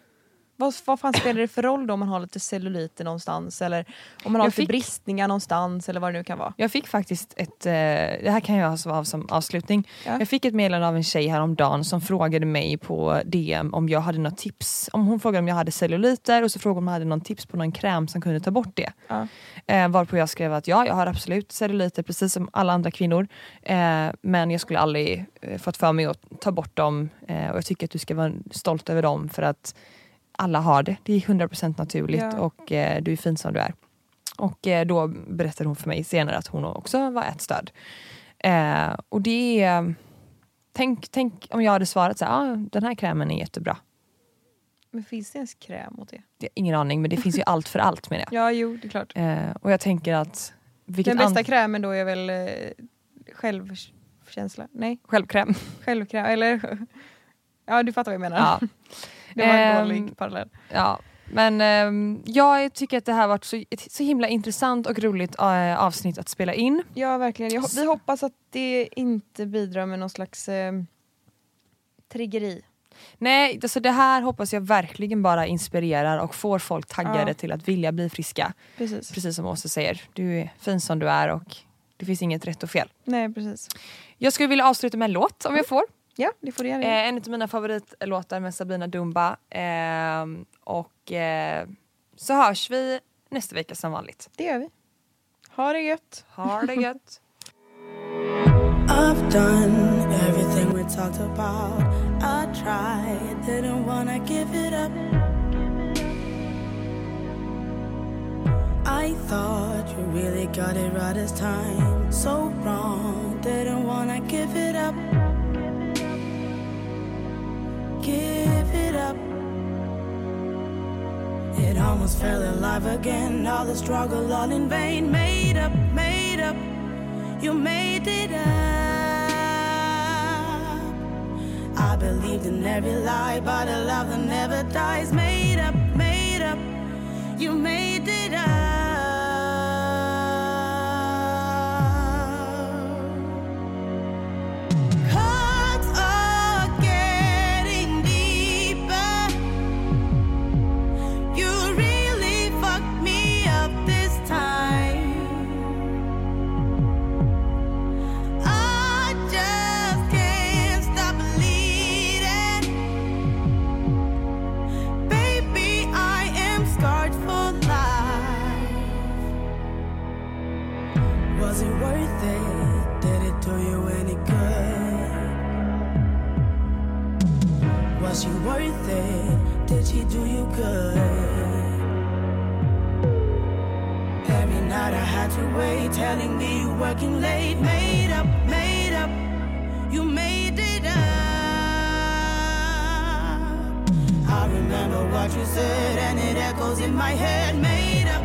Vad, vad fan spelar det för roll då om man har lite celluliter någonstans eller om man har Jag lite fick- bristningar någonstans eller vad det nu kan vara. Jag fick faktiskt ett, eh, det här kan jag ha av som avslutning. Ja. Jag fick ett meddelande av en tjej häromdagen som frågade mig på DM om jag hade något tips. Om hon frågade om jag hade celluliter och så frågade om jag hade någon tips på någon kräm som kunde ta bort det. Ja. Eh, varpå jag skrev att ja, jag har absolut celluliter precis som alla andra kvinnor. Eh, men jag skulle aldrig eh, fått för mig att ta bort dem eh, och jag tycker att du ska vara stolt över dem för att alla har det. Det är 100% naturligt Ja. och eh, du är fin som du är. Och eh, då berättade hon för mig senare att hon också var ätstörd. Eh, och det är... Tänk, tänk om jag hade svarat så här, ah, den här krämen är jättebra. Men finns det ens kräm mot det? Det ingen aning, men det finns ju allt för allt menar jag. Ja, jo, det är klart. Eh, och jag tänker att... Den bästa krämen då är väl eh, självkänsla? Nej, Självkräm. självkräm. Eller ja, du fattar vad jag menar. Ja. Det var en Ehm, dålig parallell. Ja, men ehm, jag tycker att det här varit så, ett så himla intressant och roligt eh, avsnitt att spela in. Ja, verkligen. Jag, vi hoppas att det inte bidrar med någon slags eh, triggeri. Nej, alltså det här hoppas jag verkligen bara inspirerar och får folk taggade Ja. till att vilja bli friska. Precis. Precis som Åsa säger, du är fin som du är och det finns inget rätt och fel. Nej, precis. Jag skulle vilja avsluta med en låt om jag får. Ja, det får du gärna Eh, göra. en av mina favoritlåtar med Sabina Dumba. Ehm, och eh, så hörs vi nästa vecka som vanligt. Det gör vi. Ha det gött. Ha det gött! I've done everything we talked about. I tried, didn't wanna give it up. I thought you really got it right this time. So wrong, didn't wanna give Give it up. It almost felt alive again. All the struggle, all in vain. Made up, made up. You made it up. I believed in every lie, but a love that never dies. Made up, made up. You made it up. Did she do you good? Every night I had to wait, telling me you working late. Made up, made up, you made it up. I remember what you said, and it echoes in my head. Made up,